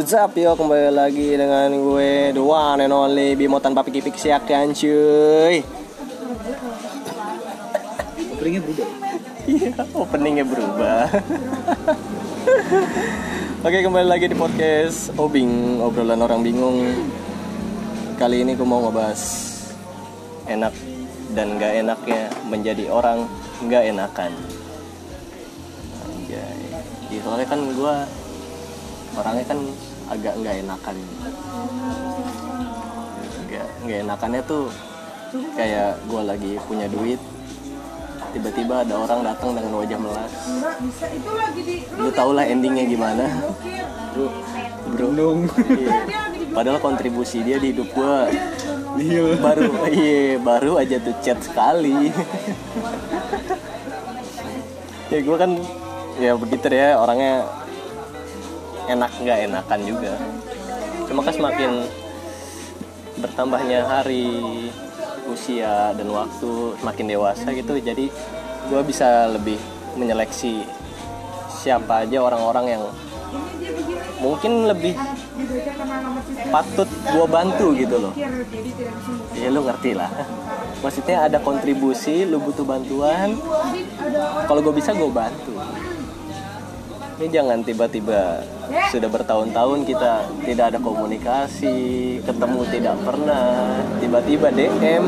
What's up yo? Kembali lagi dengan gue The one and only Bimo tanpa pikir-pikir siak kan cuy Openingnya berubah. Iya openingnya berubah. Oke kembali lagi di podcast Obing Obrolan orang bingung. Kali ini gue mau ngebahas Enak dan gak enaknya menjadi orang gak enakan. Anjay. Iya soalnya kan gue orangnya kan agak nggak enakan nggak nggak enakannya tuh kayak gue lagi punya duit tiba-tiba ada orang datang dengan wajah melas. Lu tau lah endingnya gimana? Bro. Iya. padahal kontribusi dia di hidup gue Iya. Baru iya baru aja tuh chat sekali. Ya gue kan ya begitu deh ya orangnya enak nggak enakan juga. Cuma kan semakin bertambahnya hari usia dan waktu semakin dewasa gitu. Jadi gue bisa lebih menyeleksi siapa aja orang-orang yang mungkin lebih patut gue bantu gitu loh. Ya lu ngerti lah. Maksudnya ada kontribusi lu butuh bantuan. Kalau gue bisa gue bantu ini jangan tiba-tiba sudah bertahun-tahun kita tidak ada komunikasi ketemu tidak pernah. Tiba-tiba DM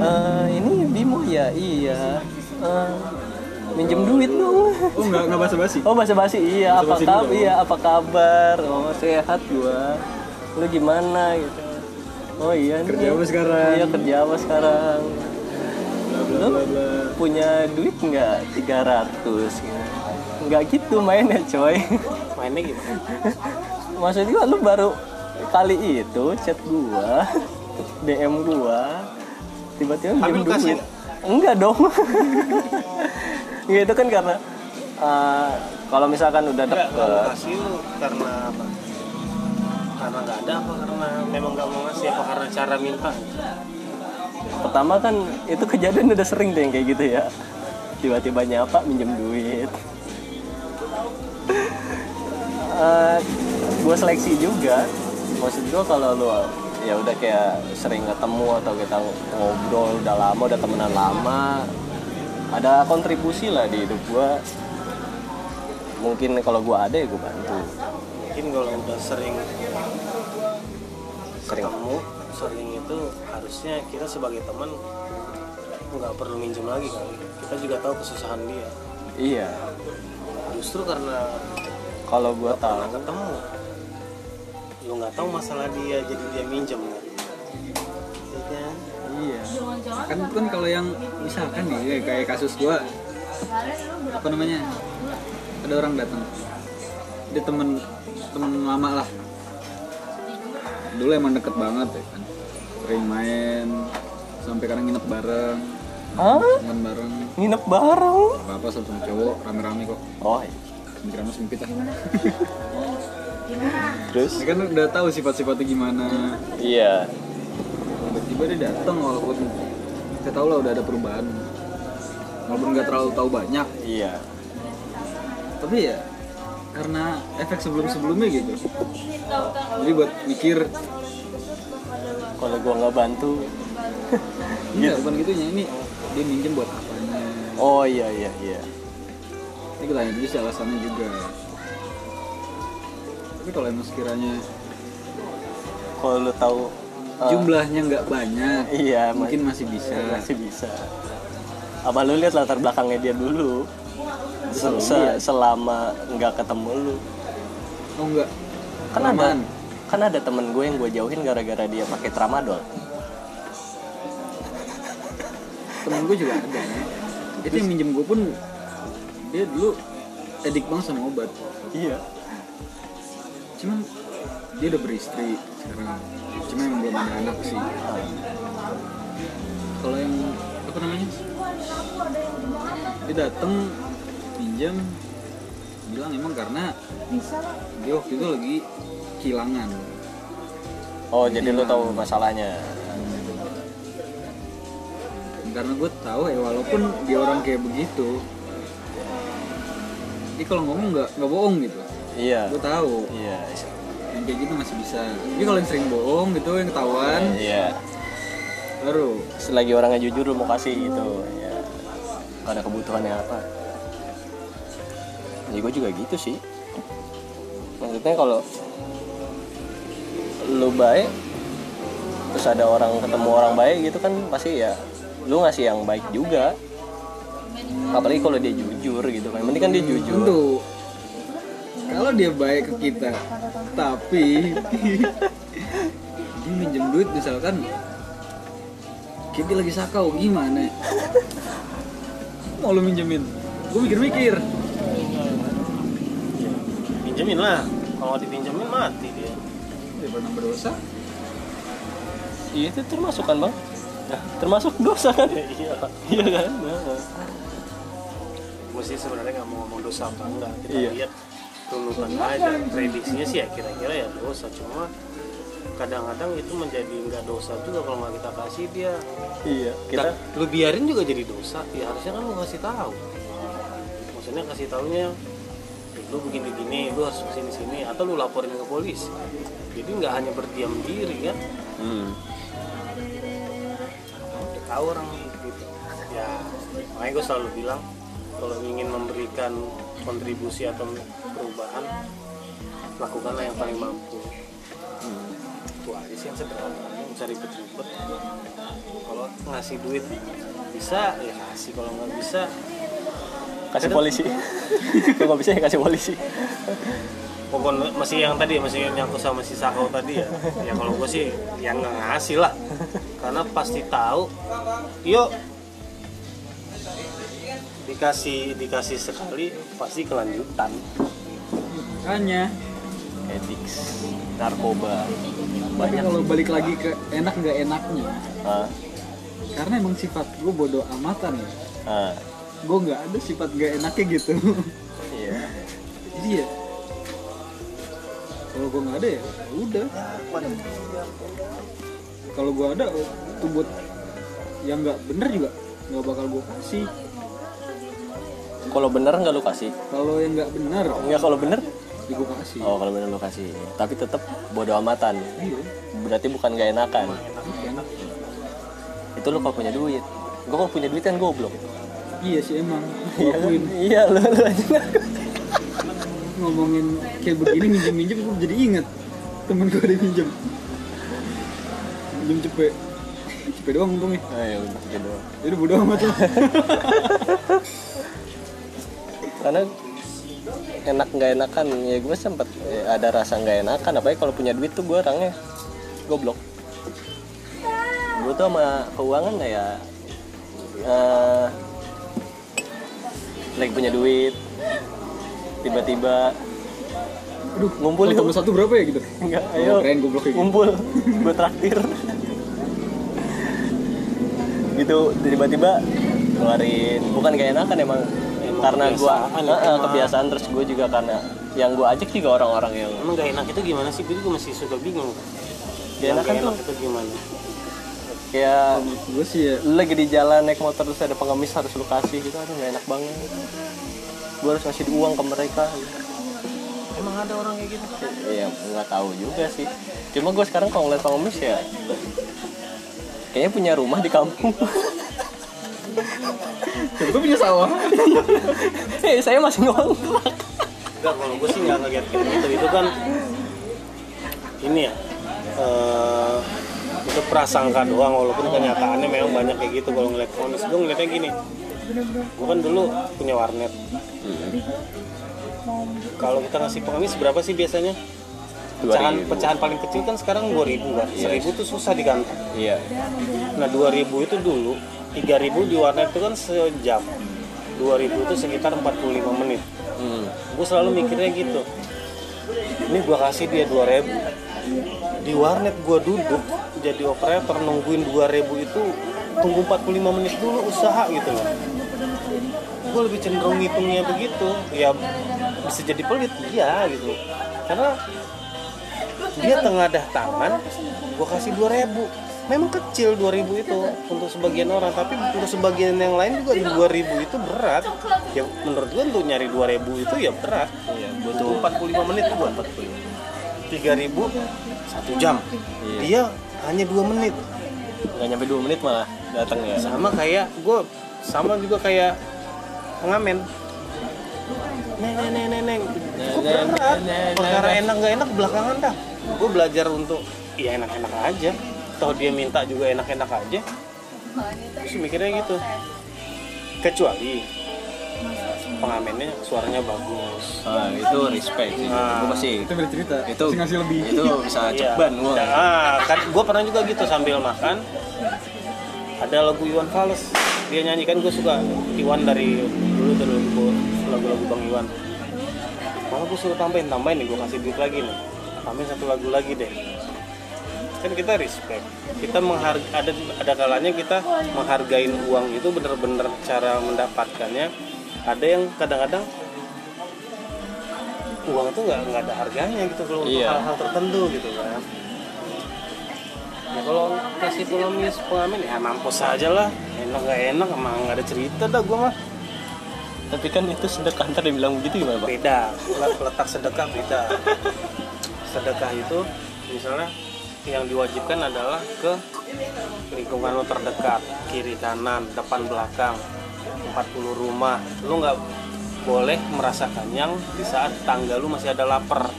"Eh, ini Bimo? Ya iya. Eh, minjem duit dong. Oh nggak nggak basa-basi? Oh bahasa basi iya apa Basa-basi kabar iya apa kabar? Oh sehat gua. Lu gimana gitu. Oh iya nih. Kerja apa sekarang? iya kerja apa sekarang? Bla bla Lu bla bla. punya duit nggak? 300 gitu. Nggak gitu mainnya coy Mainnya gimana? maksud gua lu baru kali itu chat gua DM gua tiba-tiba kasih? duit enggak dong Nggak, itu kan karena uh, kalau misalkan udah Enggak, nggak mau deket kasih lu karena apa? Karena nggak ada apa karena memang nggak mau ngasih apa karena cara minta? pertama kan itu kejadian udah sering deh yang kayak gitu ya tiba-tiba nyapa minjem duit gue seleksi juga maksud gue kalau lu ya udah kayak sering ketemu atau kita ngobrol udah lama udah temenan lama ada kontribusi lah di hidup gue mungkin kalau gue ada ya gue bantu Mungkin kalau udah sering Sering. ketemu, sering itu harusnya kita sebagai teman nggak perlu minjem lagi kali. Kita juga tahu kesusahan dia. iya Justru karena kalau gue tahu. ketemu, lu nggak tahu masalah dia jadi dia minjem kan? Iya kan? iya. Kan kan kalau yang misalkan nih kayak- kayak kasus gua Apa namanya? Ada orang datang. Dia temen temen lama lah. Dulu emang deket banget ya kan? Sering main Sampai kadang nginep bareng Hah? Temen bareng. Nginep bareng. Apa-apa sama cowok rame-rame kok. Oh iya. Pikiran lu sempit lah. Terus? Dia kan udah tahu sifat-sifatnya gimana. Iya. Tiba-tiba dia datang walaupun kita tahu lah udah ada perubahan. Walaupun nggak terlalu tahu banyak. Iya. Tapi ya karena efek sebelum-sebelumnya gitu. Jadi buat mikir. Kalau gua nggak bantu. Iya bukan gitunya. Ini dia minjem buat apanya. Oh iya iya iya. Ini kita tanya dulu sih alasannya juga. Tapi kalau emang sekiranya kalau lu tahu uh, jumlahnya nggak banyak iya mungkin masih bisa. masih bisa. Apa lu lihat latar belakangnya dia dulu? Se- se- lihat. selama nggak ketemu lu. Oh enggak kan ada Kelamaan. kan ada temen gue yang gue jauhin gara-gara dia pakai tramadol temen gue juga ada. Itu yang minjem gue pun dia dulu edik banget sama obat. Iya. Cuman dia udah beristri sekarang. Cuma emang belum ada anak sih. Kalau yang apa namanya? Dia dateng pinjam bilang emang karena dia waktu itu lagi kehilangan. Oh jadi lu tahu masalahnya karena gue tahu ya walaupun dia orang kayak begitu dia kalau ngomong nggak nggak bohong gitu. Iya. Gue tahu. Iya. Yang kayak gitu masih bisa. Tapi kalau yang sering bohong gitu yang ketahuan. Iya. Baru. Selagi orangnya jujur mau kasih gitu. Ya ada kebutuhannya apa. Ya gue juga gitu sih. Maksudnya kalau lu baik terus ada orang ketemu orang baik gitu kan pasti ya lu ngasih yang baik juga. Apalagi kalau dia jujur gitu kan. Penting kan dia jujur. Tentu. Kalau dia baik ke kita tapi dia minjem duit misalkan dia lagi sakau gimana? Mau lu minjemin? Gue mikir-mikir. Pinjemin lah. Kalau dipinjemin mati dia. Dia pernah berdosa. Iya itu termasuk kan bang termasuk dosa kan? Iya. Iya kan? Nah. mesti sebenarnya nggak mau ngomong dosa apa enggak. Kita Iya. lihat tuntutan aja prediksinya sih ya kira-kira ya dosa. Cuma kadang-kadang itu menjadi nggak dosa juga kalau nggak kita kasih dia. Iya kita kita lu biarin juga jadi dosa. Ya harusnya kan lu kasih tahu. Maksudnya kasih taunya yang "Eh, lu begini gini lu harus ke sini sini atau lu laporin ke polisi. Jadi nggak hanya berdiam diri kan? Hmm. Tahu orang gitu. Ya makanya gue selalu bilang kalau ingin memberikan kontribusi atau perubahan lakukanlah yang paling mampu. Itu aja sih yang sederhana cari ribet-ribet. Kalau ngasih duit bisa ya kasih kalau nggak bisa kasih polisi. Kalau nggak bisa ya kasih polisi pokoknya masih yang tadi masih yang nyangkut sama si sakau tadi ya. Ya kalau gue sih yang nggak ngasih lah. Karena pasti tahu yuk dikasih dikasih sekali pasti kelanjutan. Makanya. Ethics narkoba tapi banyak kalau balik lagi ke enak nggak enaknya ah, karena emang sifat gue bodoh amatan ya. Gue nggak ada sifat nggak enaknya gitu. Iya. Jadi ya kalau gue nggak ada ya udah. Kalau gue ada tuh buat yang nggak bener juga nggak bakal gue kasih. Kalau bener nggak lu kasih? Kalau yang nggak bener nggak kalau bener? ya gue kasih. Oh kalau bener lu kasih. Tapi tetap bodo amatan. Iya. Berarti bukan gak enakan. Bukan. itu lu kalau punya duit. Gua kalau punya duit kan goblok. Iya sih emang. Iya kan? Iya lu lu aja ngomongin kayak begini minjem minjem gue jadi inget temen gue ada minjem minjem cepet. Cepet doang untungnya. Ayo udah gitu jadi bodo amat lah. Karena enak nggak enakan ya gue sempet ya, ada rasa nggak enakan. Apalagi kalau punya duit tuh gue orangnya goblok. Gue tuh sama keuangan kayak eh lagi punya duit tiba-tiba aduh Ngumpul tambah satu berapa ya gitu? Enggak Oh, ayo keren goblok kayak gitu. ngumpul gue traktir. Gitu tiba-tiba ngeluarin bukan gak enakan emang karena gue kebiasaan itu mah. kebiasaan terus gue juga karena yang gue ajak juga orang-orang yang emang gak enak itu gimana sih? Gue juga masih suka bingung. Gak enakan tuh. itu gimana? Kayak gue sih ya. lagi di jalan naik motor terus ada pengemis harus lu kasih gitu aduh gak enak banget gue harus ngasih uang ke mereka. Emang ada orang kayak gitu? Iya, nggak tahu juga sih. Cuma gue sekarang kalau ngeliat pengemis ya, kayaknya punya rumah di kampung. gue punya sawah. Eh, saya masih ngontrak. enggak kalau gue sih nggak ngeliat kayak gitu. Itu kan ini ya eh, itu prasangka doang walaupun kenyataannya memang banyak kayak gitu kalau ngeliat. Ponis gue ngeliatnya gini. Gue kan dulu punya warnet kalau kita ngasih pengemis berapa sih biasanya? Pecahan 2000. pecahan paling kecil kan sekarang 2000 kan? 1000 tuh susah di kantong Iya. nah 2000 itu dulu 3000 di warnet itu kan sejam. 2000 itu sekitar 45 menit. Hmm. gue selalu mikirnya gitu. Ini gue kasih dia 2000 di warnet gue duduk jadi operator nungguin 2000 itu tunggu 45 menit dulu usaha gitu loh gue lebih cenderung ngitungnya begitu. Ya bisa jadi pelit iya gitu. Karena dia tengadah tangan gue kasih 2000 memang kecil 2000 itu untuk sebagian orang tapi untuk sebagian yang lain juga 2000 itu berat. Ya menurut gue untuk nyari 2000 itu ya berat. Iya butuh butuh 45 menit buat 3000 satu jam. Iya. dia hanya dua menit. Nggak nyampe dua menit malah datang ya. Sama kayak gue sama juga kayak pengamen neng neng neng neng neng. Gua Neng, berat? perkara enak gak enak belakangan dah. Gue belajar untuk ya enak enak aja. Toh dia minta juga enak enak aja. Terus mikirnya gitu. Kecuali pengamennya suaranya bagus. Ah itu respect sih. Ah. gue pasti itu bercerita itu Pasti ngasih lebih. itu bisa Iya. ceban gua. Ah, kan gue pernah juga gitu sambil makan. Ada lagu Iwan Fals. Dia nyanyikan gue suka. Iwan dari dulu dari lagu lagu-lagu Bang Iwan. Malah gue suruh tambahin, tambahin nih gue kasih duit lagi nih. Tambahin satu lagu lagi deh. Kan kita respect. Kita menghargai ada ada kalanya kita menghargain uang itu bener-bener cara mendapatkannya. Ada yang kadang-kadang uang tuh nggak nggak ada harganya gitu kalau untuk Iya. hal-hal tertentu gitu kan ya kalau kasih pengemis pengamen ya mampus aja lah enak nggak enak emang nggak ada cerita dah gue mah tapi kan itu sedekah ntar dia bilang begitu gimana pak? Beda Le- letak sedekah beda. Sedekah itu misalnya yang diwajibkan adalah ke lingkungan lo terdekat kiri kanan depan belakang 40 rumah. Lu nggak boleh merasa kenyang di saat tangga lu masih ada lapar.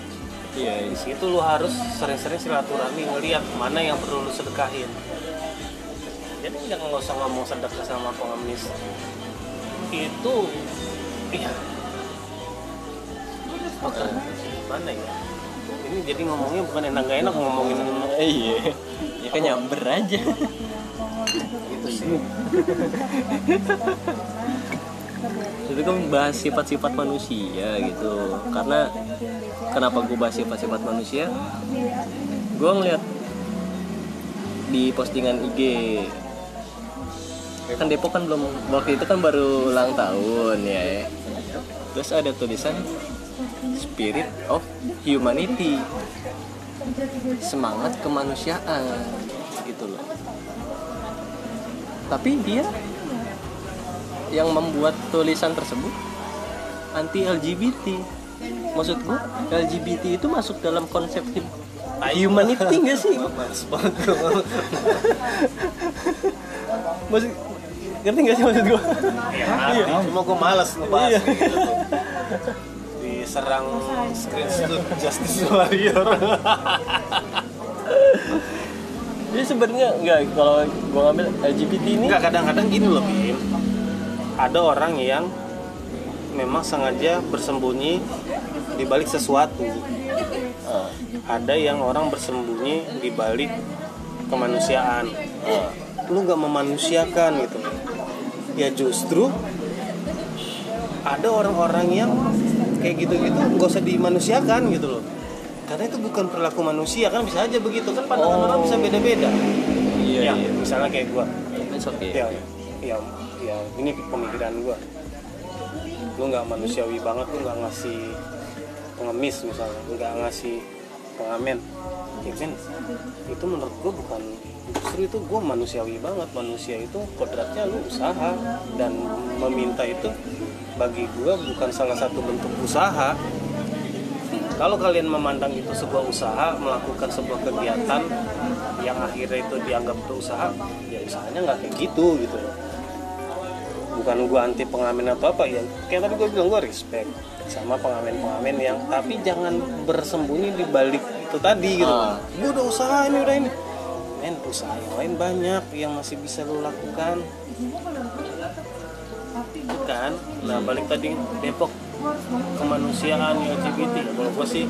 Iya di situ lu harus sering-sering silaturahmi ngeliat mana yang perlu lu sedekahin. Jadi jangan nggak usah ngomong sedekah sama pengemis itu iya. Mana ya? Ini jadi ngomongnya bukan enak gak enak ngomongin Eh, iya. Ya kan nyamber aja. Itu sih. Itu kan bahas sifat-sifat manusia gitu. Karena kenapa gue bahas sifat-sifat manusia? Gue ngeliat di postingan IG kan Depok kan belum waktu itu kan baru ulang tahun ya terus ada tulisan spirit of humanity semangat kemanusiaan gitu loh tapi dia yang membuat tulisan tersebut anti LGBT. Maksud gua LGBT itu masuk dalam konsep hum- humanity enggak sih? Maksud ngerti nggak sih maksud gua? Iya, cuma gue males ngebahas Iya. gitu. Diserang screenshot Justice Warrior. Jadi sebenarnya enggak kalau gua ngambil LGBT ini Enggak kadang-kadang gini loh, Bim. Ada orang yang memang sengaja bersembunyi di balik sesuatu. Ah, Ada yang orang bersembunyi di balik kemanusiaan. ah. Lu nggak memanusiakan gitu. Ya justru ada orang-orang yang kayak gitu-gitu nggak usah dimanusiakan gitu loh. Karena itu bukan perilaku manusia kan bisa aja begitu kan pandangan Oh. orang bisa beda-beda. iya ya, iya. misalnya kayak gua okay. ya ya ya ini pemikiran gua lu nggak manusiawi banget lu nggak ngasih pengemis misalnya nggak ngasih pengamen ya kan itu menurut gua bukan justru itu gua manusiawi banget. Manusia itu kodratnya lu usaha. Dan meminta itu bagi gua bukan salah satu bentuk usaha. Kalau kalian memandang itu sebuah usaha melakukan sebuah kegiatan yang akhirnya itu dianggap berusaha ya usahanya nggak kayak gitu gitu. Loh bukan gua anti pengamen atau apa ya. Kayak tadi gua bilang gua respect sama pengamen-pengamen yang tapi jangan bersembunyi di balik itu tadi gitu. Ah. gua udah usaha ini udah ini men usaha yang lain banyak yang masih bisa lo lakukan. Kan nah balik tadi Depok. Kemanusiaan LGBT ya kalau gua sih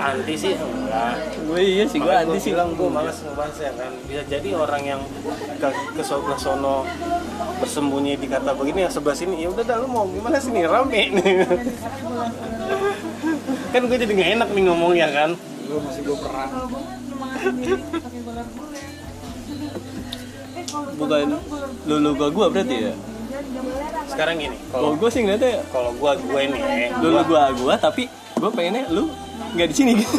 anti sih enggak. Gue iya sih gue anti sih. bilang gue malas ngebahasnya kan. Bisa jadi orang yang ke, ke sebelah sono bersembunyi di kata begini yang sebelah sini ya udah dah lu mau gimana sini rame nih. Kan gue jadi nggak enak nih ngomongnya kan. Gue masih gue perang Bukan lulu gua gua berarti ya. sekarang gini Kalau kalau gue sih ngeliatnya kalau gue gue ini ya, lulu gua, gua gua tapi gue pengennya lu nggak di sini gitu.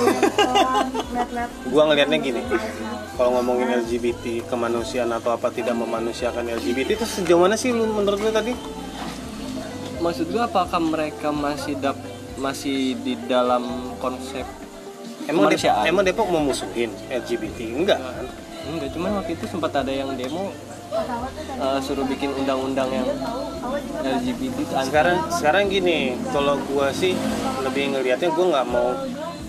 gue ngelihatnya gini kalau ngomongin LGBT kemanusiaan atau apa tidak memanusiakan LGBT itu sejauh mana sih lu menurut lu tadi maksud gua apakah mereka masih dap masih di dalam konsep emang Depok, emang Depok memusuhin LGBT enggak kan? Enggak cuman waktu itu sempat ada yang demo eh, suruh bikin undang-undang yang LGBT sekarang sekarang gini kalau gua sih lebih ngelihatnya gua nggak mau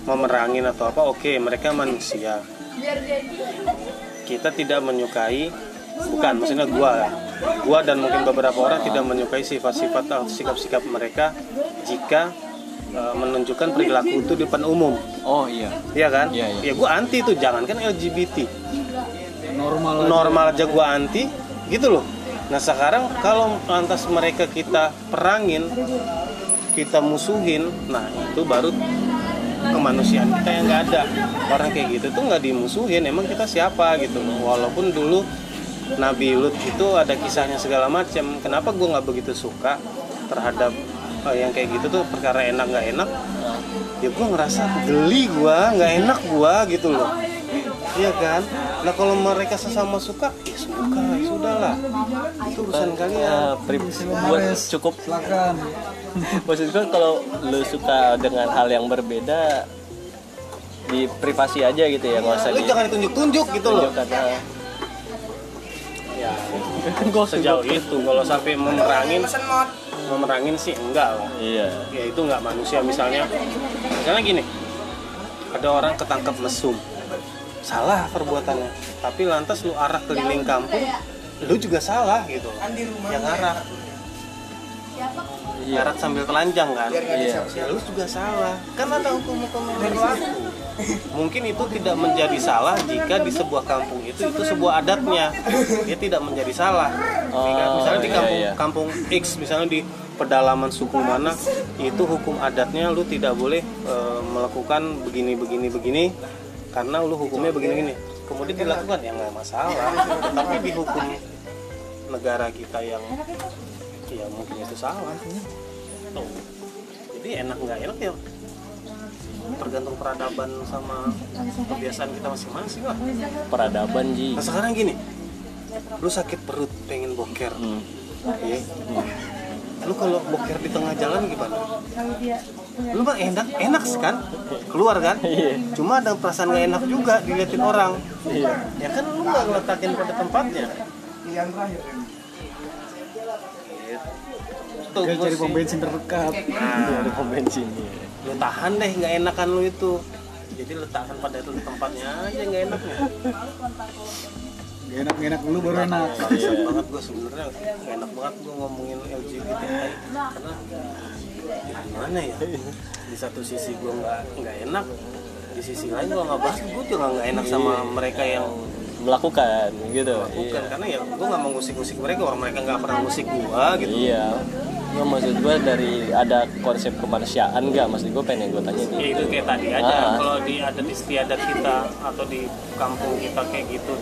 memerangin atau apa oke mereka manusia. Kita tidak menyukai bukan maksudnya gua gua dan mungkin beberapa orang tidak menyukai sifat-sifat atau sikap-sikap mereka jika eh, menunjukkan perilaku itu di depan umum oh iya Iya kan? Iya, iya. Ya gua anti itu, jangankan LGBT. normal aja. Normal aja gua anti, gitu loh. Nah sekarang kalau lantas mereka kita perangin, kita musuhin, nah itu baru kemanusiaan kita yang nggak ada. Orang kayak gitu tuh nggak dimusuhin, emang kita siapa gitu loh. Walaupun dulu Nabi Lut itu ada kisahnya segala macam. Kenapa gua nggak begitu suka terhadap yang kayak gitu tuh perkara enak nggak enak? ya gue ngerasa geli gue nggak enak gue gitu loh. Iya kan? Nah kalau mereka sesama suka ya suka ya sudahlah. Itu urusan kalian. Eh, pri- buat cukup. Silakan. Maksud gua kalau lu suka dengan hal yang berbeda di privasi aja gitu ya nggak usah lu di jangan ditunjuk-tunjuk gitu loh. ah. ya. Gua sejauh itu kalau sampai memerangin memerangin sih enggak lah iya. Ya itu nggak manusia. Misalnya misalnya gini ada orang ketangkep mesum. Salah perbuatannya tapi lantas lu arah keliling kampung lu juga salah gitu. Yang arah. Iya. Nyarat sambil telanjang kan? Iya. Ya lu juga salah. Kan ada hukum-hukum yang berlaku. Mungkin itu tidak menjadi salah jika di sebuah kampung itu itu sebuah adatnya. Dia tidak menjadi salah. Oh, misalnya di iya, kampung iya. kampung X, misalnya di pedalaman suku mana, itu hukum adatnya lu tidak boleh eh, melakukan begini begini begini karena lu hukumnya begini begini. Kemudian dilakukan ya nggak masalah. Tetapi di hukum negara kita yang ya mungkin itu salah Tuh. jadi enak nggak enak ya tergantung peradaban sama kebiasaan kita masing-masing lah peradaban ji nah sekarang gini lu sakit perut pengen boker Hmm. Iya. lu kalau boker di tengah jalan gimana lu mah enak enak kan keluar kan Iya. cuma ada perasaan nggak enak juga diliatin orang Iya. ya kan lu nggak ngeletakin pada tempatnya Tuh, Dia gua cari pom bensin terdekat Nah, ada pom bensin iya. Lu tahan deh nggak enakan lu itu. Jadi letakkan pada itu tempatnya aja nggak enaknya. Gak enak, gak enak dulu baru enak. Bangsat banget gue sebenarnya. Enak banget gue ngomongin LGBTI karena ya gimana ya? Di satu sisi gue nggak nggak enak di sisi lain gue nggak bahas. Gue juga nggak enak sama mereka yang melakukan gitu. Bukan karena ya gue nggak mau ngusik-ngusik mereka orang mereka nggak pernah ngusik gue gitu. Iya. Nggak maksud gue dari ada konsep kemanusiaan nggak? Maksud gue pengen gue tanya gitu. Ya itu kayak tadi aja Ah. kalau di adat istiadat kita atau di kampung kita kayak gitu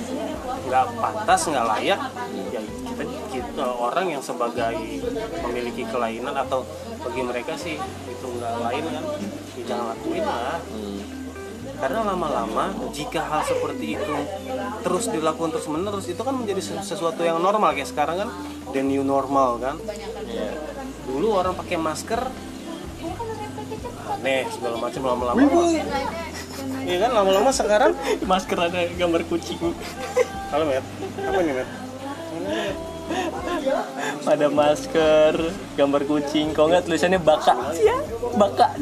nggak pantas nggak layak ya kita, kita orang yang sebagai memiliki kelainan atau bagi mereka sih itu nggak lain kan ya jangan lakuin lah. Hmm. Karena lama-lama jika hal seperti itu terus dilakukan terus menerus itu kan menjadi ses- sesuatu yang normal kayak sekarang kan the new normal kan? Iya. dulu orang pakai masker aneh segala macam lama-lama. Iya kan lama-lama sekarang masker ada gambar kucing. Halo Met, apa nih Met? ada masker gambar kucing. Kok nggak tulisannya baka? Ya baka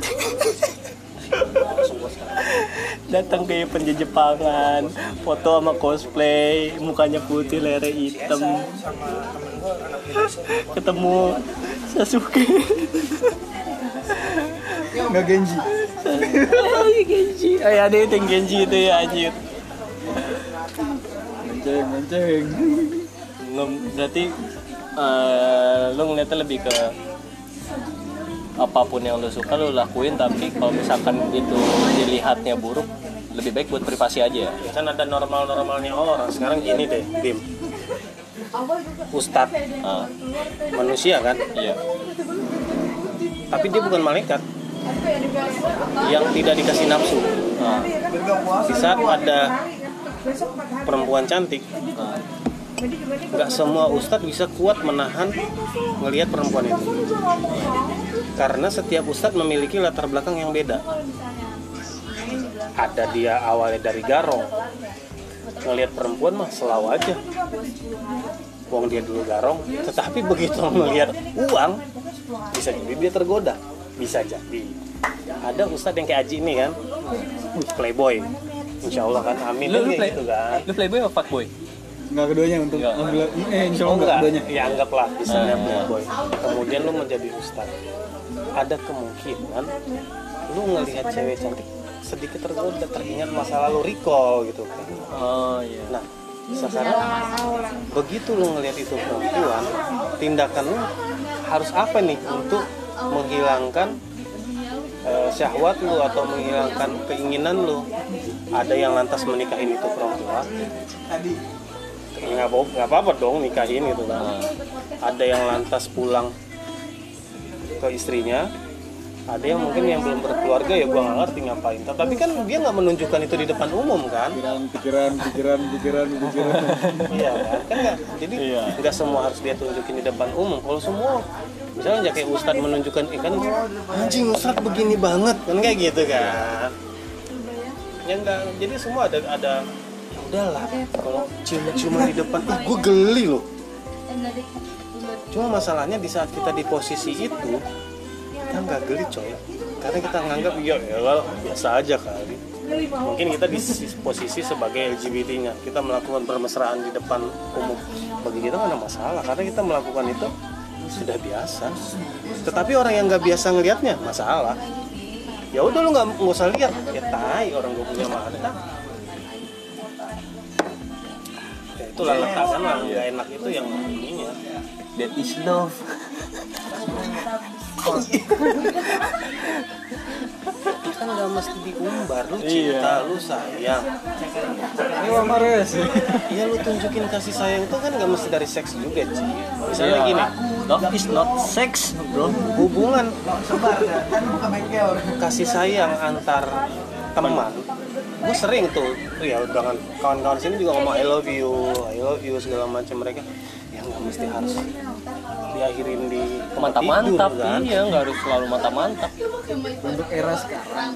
datang ke event di Jepangan foto sama cosplay mukanya putih lere hitam. Ketemu Sasuke. Gak Genji. Genji. Oh ya ada yang Genji itu ya anjir. Menceng Nge- berarti eh, lu ngeliatnya lebih ke apa pun yang lu suka lu lakuin. Tapi kalau misalkan itu dilihatnya buruk lebih baik buat privasi aja ya. Kan ada normal-normalnya orang. Sekarang gini deh, Bim. Ustadz Ah, manusia kan? Iya. Tapi dia bukan malaikat. Yang tidak dikasih nafsu. Ah, Di saat ada perempuan cantik nggak semua ustadz bisa kuat menahan ngelihat perempuan itu. Karena setiap ustadz memiliki latar belakang yang beda. Ada dia awalnya dari garong. Ngelihat perempuan mah selalu aja. Wong dia dulu garong tetapi begitu melihat uang bisa jadi dia tergoda. Bisa jadi. Ada ustadz yang kayak Aji ini kan. Playboy. Insya Allah kan amin. Lu, lu, play, gitu kan. lu playboy apa fuckboy Enggak keduanya untuk Enggak. alhamdulillah eh insya Oh Allah enggak enggak, keduanya. ya anggaplah misalnya Ah, iya. playboy kemudian lu menjadi ustadz ada kemungkinan lu ngelihat cewek cantik sedikit tergoda teringat masa lalu recall gitu kan? Oh iya. Nah sekarang begitu lu ngelihat itu perempuan tindakan lu harus apa nih untuk menghilangkan eh, syahwat lu atau menghilangkan keinginan lu? Ada yang lantas menikahin itu perempuan? Ya, nggak apa nggak apa-apa dong nikahin gitu kan. Ada yang lantas pulang ke istrinya ada yang mungkin yang belum berkeluarga ya gua nggak ngerti ngapain. Tapi kan dia nggak menunjukkan itu di depan umum kan. Pikiran, pikiran, pikiran, pikiran, pikiran. iya kan? Kan nggak jadi Iya. nggak semua harus dia tunjukin di depan umum. Kalau semua misalnya kayak ustadz menunjukkan ikan anjing ustadz begini banget. Kan kayak gitu kan. Ya enggak jadi semua ada ada udahlah kalau cium-ciuman di depan ih gue geli loh. Cuma masalahnya di saat kita di posisi itu kita nggak geli coy. Karena kita nganggap ya ya biasa aja kali. Mungkin kita di sis- posisi sebagai LGBT-nya kita melakukan permesraan di depan umum. Bagi kita nggak ada masalah karena kita melakukan itu sudah biasa. Tetapi orang yang nggak biasa ngelihatnya masalah. Ya udah lu nggak nggak usah lihat. Ya tai orang gue punya mata itulah letakkan lah nggak enak itu yang ininya. That is love. Kan nggak mesti diumbar lu cinta lu sayang. Ini Mares. Iya lu tunjukin kasih sayang itu kan nggak mesti dari seks juga Ci. Misalnya Iya. gini love is not sex bro. Hubungan. Kasih sayang antar teman Gue sering tuh ya dengan kawan-kawan sini juga ngomong I love you I love you segala macam mereka Ya nggak mesti harus diakhirin di mantap-mantap tidur, kan iya nggak harus selalu mantap-mantap Untuk era sekarang.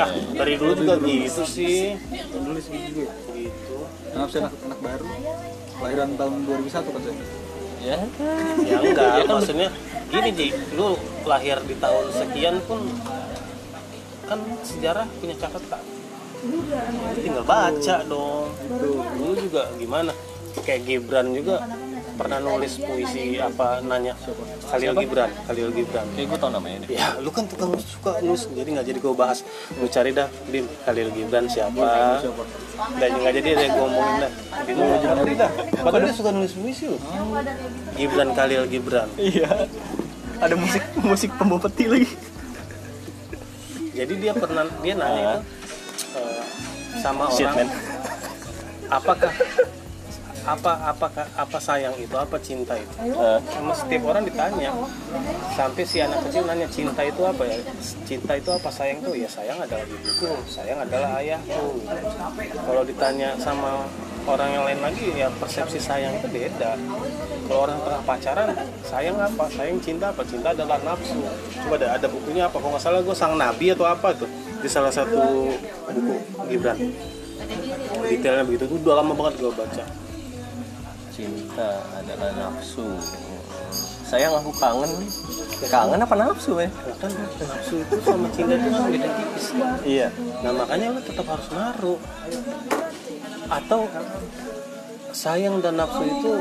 Ah, dari dulu juga gitu sih Dulu segitu juga. Gitu Maaf saya anak, anak baru. Kelahiran tahun 2001 kan saya. ya ya enggak Iya kan, maksudnya gini Ji lu lahir di tahun sekian pun kan sejarah punya catatan Tinggal baca dong. Dulu juga gimana? Kayak Gibran juga pernah nulis puisi apa nanya Khalil Gibran Khalil Gibran. Kayak gue tau namanya deh ya lu kan tukang suka nulis jadi nggak jadi gue bahas. Lu cari dah Bim. Khalil Gibran siapa? Dan nggak jadi deh gue ngomongin dah. Bim lu ngerti dah. Padahal dia suka nulis puisi lu. Gibran Khalil Gibran. Iya. Ada musik musik pembawa peti lagi. Jadi dia pernah dia nanya itu eh, sama shit orang. man. Apakah apa apakah apa sayang itu? Apa cinta itu? Sama setiap orang ditanya. Sampai si anak kecil nanya cinta itu apa ya? Cinta itu apa? Sayang tuh? Ya sayang adalah ibuku sayang adalah ayahku. Kalau ditanya sama orang yang lain lagi ya persepsi sayang itu beda. Kalau orang tengah pacaran sayang apa? Sayang cinta apa? Cinta adalah nafsu. Coba ada ada bukunya apa? Kalau nggak salah gue sang nabi atau apa tuh di salah satu buku Gibran. Detailnya begitu. Tuh udah lama banget gue baca. Cinta adalah nafsu. Sayang aku kangen. Kangen apa nafsu ya kan nafsu itu sama cinta itu kan beda tipis. Iya. Nah makanya lu tetap harus naruh Atau sayang dan nafsu itu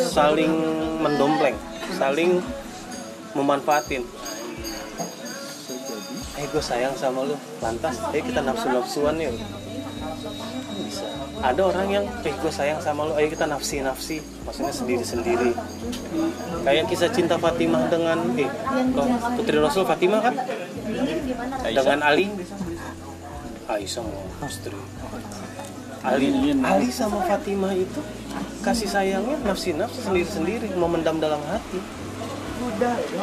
saling mendompleng Saling memanfaatin Eh gue sayang sama lu. Lantas, eh kita nafsu-nafsuan yuk. Bisa. Ada orang yang eh gue sayang sama lu. Ayo kita nafsi nafsi maksudnya sendiri sendiri kayak kisah cinta Fatimah dengan eh putri Rasul Fatimah kan? Dengan Ali. Aisyah mau istri Ali Ali sama Fatimah itu kasih sayangnya nafsi nafsi sendiri sendiri memendam dalam hati.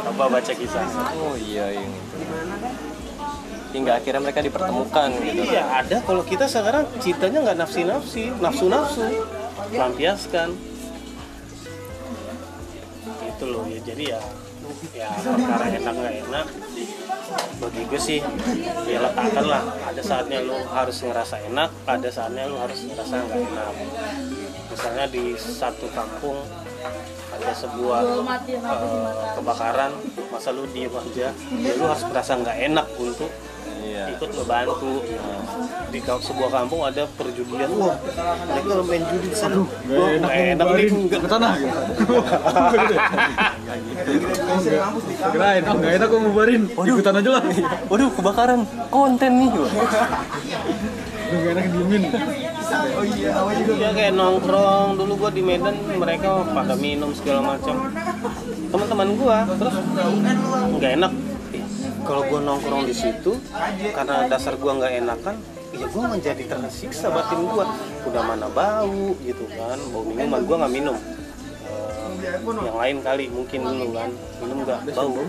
Coba baca kisah? Oh iya yang itu hingga akhirnya mereka dipertemukan gitu. Iya ada. Kalau kita sekarang citanya nggak nafsi nafsi nafsu nafsu lampiaskan. Itu loh ya jadi ya ya perkara enak nggak enak. Bagi gue sih ya letakkan lah. Ada saatnya lu harus ngerasa enak ada saatnya lu harus ngerasa nggak enak. Misalnya di satu kampung ada sebuah eh, kebakaran masa lu diem aja ya lu harus merasa nggak enak untuk iya. Ikut ngebantu. Di sebuah kampung ada perjudian. Wah mereka main judi di sana. Wah nggak enak nih. Nggak ke tanah gitu. Kirain, oh nggak enak kok ngubarin. Ikutan aja lah. waduh kebakaran. Konten nih Udah nggak enak diemin. ya kayak nongkrong. Dulu gua di Medan mereka pada minum segala macam. Teman-teman gua terus? Nggak enak kalau gua nongkrong di situ karena dasar gua nggak enakan ya gua menjadi tersiksa batin gua. Udah mana bau gitu kan bau minuman gua nggak minum. Eh, yang lain kali mungkin dulu kan minum nggak bau.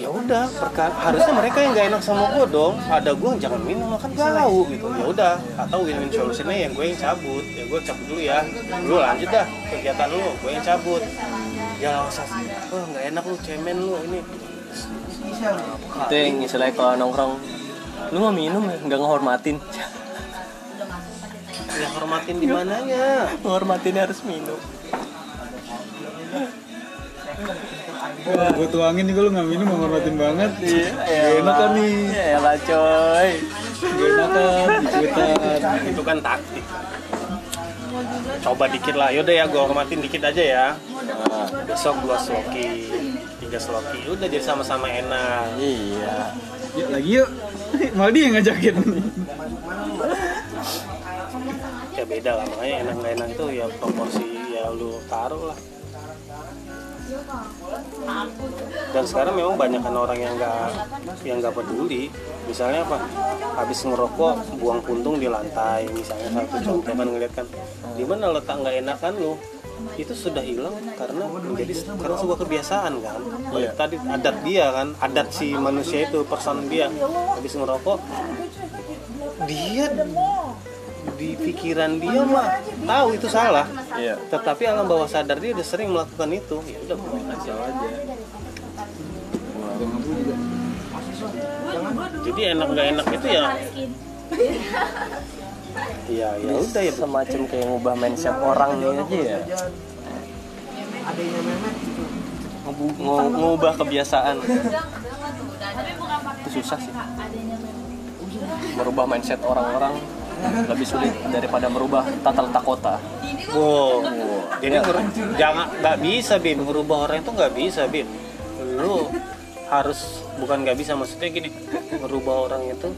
ya udah perkara harusnya mereka yang nggak enak sama gue dong. Ada gue jangan minum kan bau gitu. Ya udah atau win-win solutionnya yang gue yang cabut. Ya gue cabut dulu ya. Lu lanjut dah kegiatan lu gue yang cabut. Ya nggak usah oh nggak enak lu cemen lu ini itu yang istilahnya kalau nongkrong lu mau minum ya nggak ngehormatin. Ya hormatin di mananya? Ngehormatin harus minum. Gue tuangin juga lu nggak minum menghormatin banget. iya Gak enak kan nih. ya lah coy. Gak enak kan. Itu kan taktik. Coba dikit lah yaudah ya gue hormatin dikit aja ya. Nah, besok dua sloki tiga sloki. Udah jadi sama-sama enak. Iya. Yuk lagi yuk. Malah dia yang ngajakin. ya beda lah makanya enak nggak enak itu ya proporsi ya lu taruh lah. Dan sekarang memang banyak kan orang yang nggak yang nggak peduli. Misalnya apa? Habis ngerokok buang puntung di lantai. Misalnya satu contoh kan ngeliat kan. Di mana letak nggak enakan lu itu sudah hilang karena menjadi karena sebuah kebiasaan kan? Iya. tadi adat dia kan? Adat si manusia itu person dia. Habis ngerokok dia di pikiran dia mah tahu itu salah. Iya. Tetapi alam bawah sadar dia udah sering melakukan itu. Ya udah buang aja. Jadi enak nggak enak itu ya ya ya udah ya. Semacam kayak ngubah mindset orang nih aja ya. Nge- ngubah kebiasaan. Itu susah sih. merubah mindset orang-orang lebih sulit daripada merubah tata letak kota. Wow. Jadi ngeru- jangan nggak bisa bim. Merubah orang itu nggak bisa bim. Lu harus bukan nggak bisa maksudnya gini. Merubah orang itu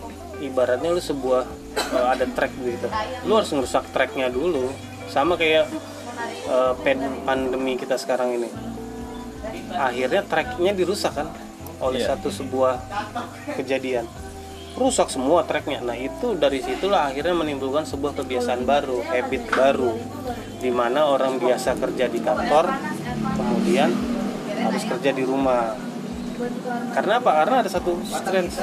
ibaratnya lu sebuah eh, ada track gitu. Lu harus ngerusak tracknya dulu. Sama kayak pen- pandemi kita sekarang ini. Akhirnya tracknya dirusak kan oleh Iya. satu sebuah kejadian. Rusak semua tracknya. Nah itu dari situlah akhirnya menimbulkan sebuah kebiasaan baru habit baru di mana orang biasa kerja di kantor kemudian harus kerja di rumah karena apa? Karena ada satu strength.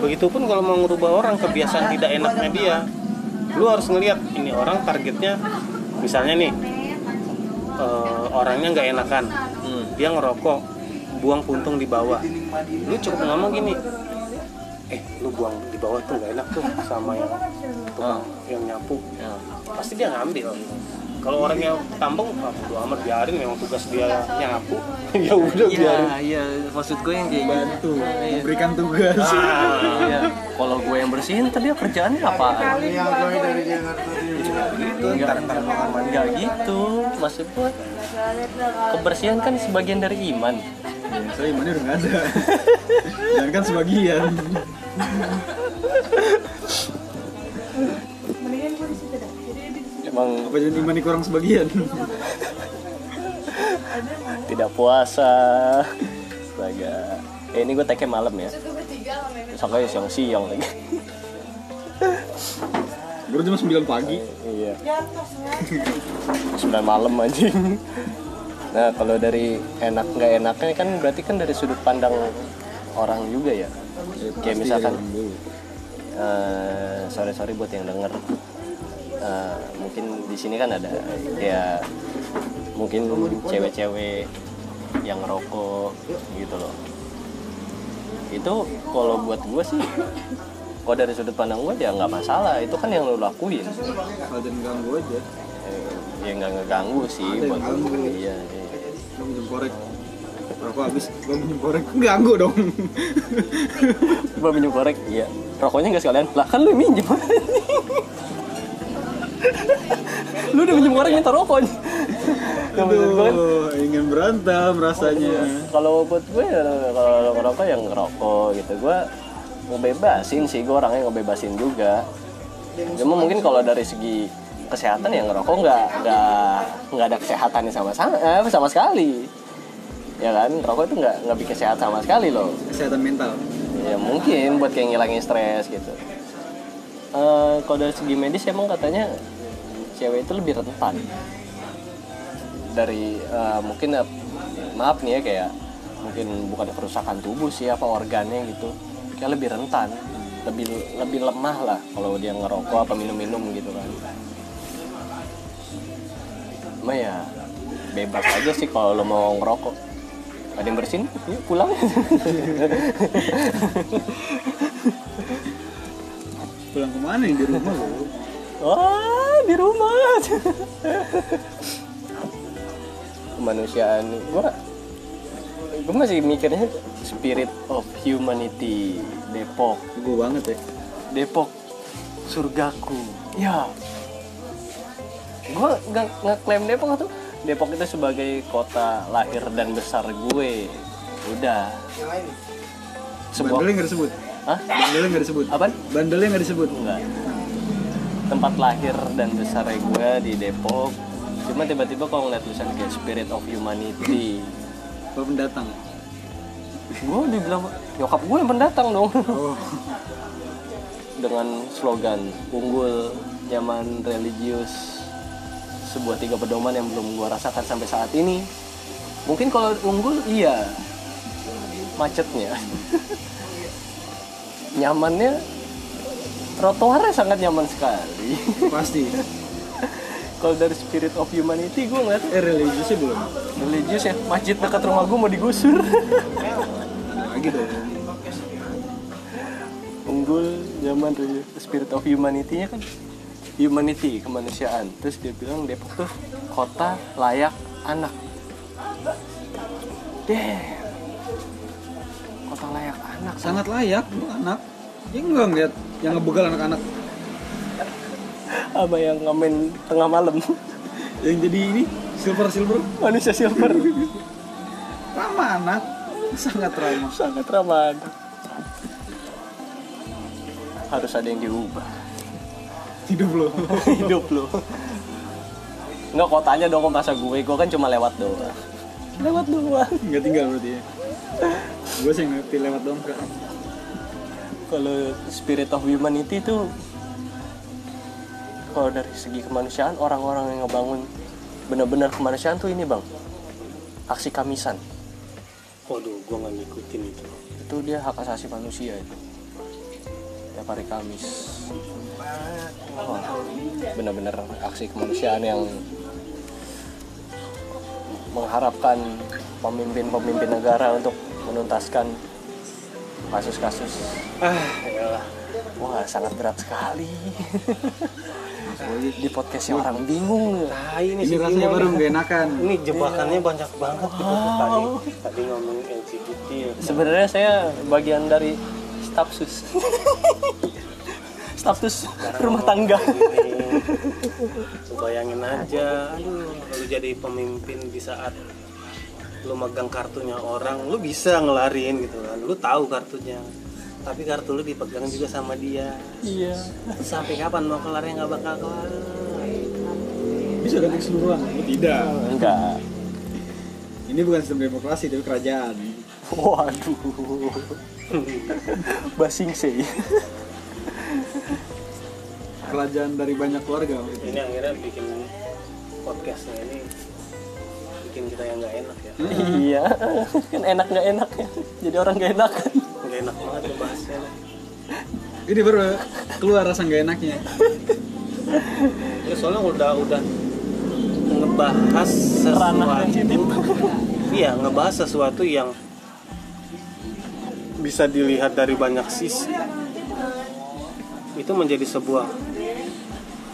Begitupun kalau mau merubah orang kebiasaan tidak enaknya dia lu harus ngelihat ini orang targetnya misalnya nih eh, orangnya nggak enakan. Hmm. dia ngerokok buang puntung di bawah. Lu cukup ngomong gini eh lu buang di bawah tuh nggak enak tuh sama yang tukang yang nyapu. Ya. pasti dia ngambil kalau orang yang tampung ah, bodo amat biarin memang tugas dia nyapu ya udah biarin. iya maksud gue yang kayak Bantu. Memberikan tugas. Ah, iya. Kalau gue yang bersihin tadi kerjaannya apaan Enggak, enggak gitu. Maksud gue kebersihan kan sebagian dari iman. Ya, saya imannya udah nggak ada. Jangan kan sebagian. emang Apa jadi iman kurang sebagian? tidak puasa. Astaga. Eh, ini gue take malam ya. Besoknya siang-siang lagi. Baru jam 9 pagi. iya. Sembilan malam anjing. Nah kalau dari enak nggak enaknya kan berarti kan dari sudut pandang orang juga ya. Kayak misalkan eh sorry sorry buat yang denger Eh, mungkin di sini kan ada kayak mungkin cewek-cewek yang ngerokok gitu loh itu kalau buat gue sih kalau dari sudut pandang gue ya nggak masalah itu kan yang lo lakuin Kalau jangan ganggu aja. Eh, ya nggak ngeganggu sih Ada yang buat ganggu. gue iya, iya. Minum korek. Rokok habis, gue minum korek. Ganggu dong. gue minum korek iya rokoknya nggak sekalian lah kan lu yang minjem lu udah minjem korek minta rokok kan, Aduh, ingin berantem rasanya. kalau buat gue ya, kalau ngerokok yang ngerokok gitu. Gue mau bebasin sih gue orangnya ngebebasin juga. Cuma mungkin kalau dari segi kesehatan yang ngerokok nggak nggak nggak ada kesehatannya sama sama eh, sama sekali. Ya kan? Rokok itu nggak nggak bikin sehat sama sekali loh. Kesehatan mental. ya mungkin buat kayak ngilangin stres gitu Eh, kalau dari segi medis emang katanya cewek itu lebih rentan. Dari eh, mungkin eh, maaf nih ya kayak mungkin bukan kerusakan tubuh sih apa organnya gitu. Kayak lebih rentan lebih lebih lemah lah kalau dia ngerokok apa minum-minum gitu kan. Cuma ya bebas aja sih kalau lo mau ngerokok. Ada yang bersin yuk pulang Pulang ke mana nih di rumah lo? Wah, di rumah. Kemanusiaan gua gua masih mikirnya spirit of humanity Depok. Gue banget ya. Depok surgaku. Ya. Gua nggak ngeklaim Depok tuh. Depok itu sebagai kota lahir dan besar gue. Udah. Sebuah Bandelnya nggak disebut. Hah? Bandelnya nggak disebut. Apaan? Bandelnya nggak disebut. enggak tempat lahir dan besar gue di Depok cuma tiba-tiba kalau ngeliat tulisan kayak spirit of humanity Kalau pendatang. gue dibilang nyokap gue yang pendatang dong Oh. dengan slogan unggul nyaman religius sebuah tiga pedoman yang belum gue rasakan sampai saat ini mungkin kalau unggul iya macetnya nyamannya trotoarnya sangat nyaman sekali Pasti. kalau dari spirit of humanity gue ngeliat Eh religiusnya belum. religius ya masjid dekat rumah gue mau digusur lagi dong. unggul religius. spirit of humanity nya kan humanity kemanusiaan terus dia bilang Depok tuh kota layak anak deh kota layak anak Sangat layak untuk anak. Ya enggak ngeliat yang ngebegal anak-anak. Apa yang ngamen tengah malam? Yang jadi ini silver silver. Manusia silver. Ramah anak. Sangat ramah sangat ramah anak. harus ada yang diubah. Hidup lo. Hidup lo. Enggak kotanya dong masa gue, gue kan cuma lewat doang. Lewat doang. Nggak tinggal berarti ya gue sih ngerti lewat dong kak. Kalau spirit of humanity itu Kalau dari segi kemanusiaan, orang-orang yang ngebangun Bener-bener kemanusiaan tuh ini bang. Aksi kamisan. Waduh gue nggak ngikutin itu. Itu dia hak asasi manusia itu. Tiap hari Kamis. Wah, Bener-bener aksi kemanusiaan yang Mengharapkan pemimpin-pemimpin negara untuk menuntaskan kasus-kasus. Ah. Ya Wah, sangat berat sekali. Di podcastnya orang bingung. nah ini, ini sih rasanya baru gak enakan ini jebakannya banyak banget gitu tadi. Tadi ngomongin LGBT Sebenarnya saya bagian dari staf sus. staf sus rumah tangga. Bayangin aja aduh lu jadi pemimpin di saat lu megang kartunya orang lu bisa ngelarin gitu kan lu tahu kartunya tapi kartu lu dipegang juga sama dia Iya. sampai kapan mau kelarnya nggak bakal kelar bisa ganti keseluruhan tidak Enggak. ini bukan sistem demokrasi tapi kerajaan Waduh. Basing sih. Kerajaan dari banyak keluarga ini akhirnya bikin podcastnya ini bikin kita yang nggak enak ya. Iya. Kan enak nggak enak ya. Jadi orang nggak enak. nggak enak banget ngebahas ini baru keluar rasa nggak enaknya. Ya soalnya udah udah ngebahas sesuatu. iya ngebahas sesuatu yang bisa dilihat dari banyak sisi itu menjadi sebuah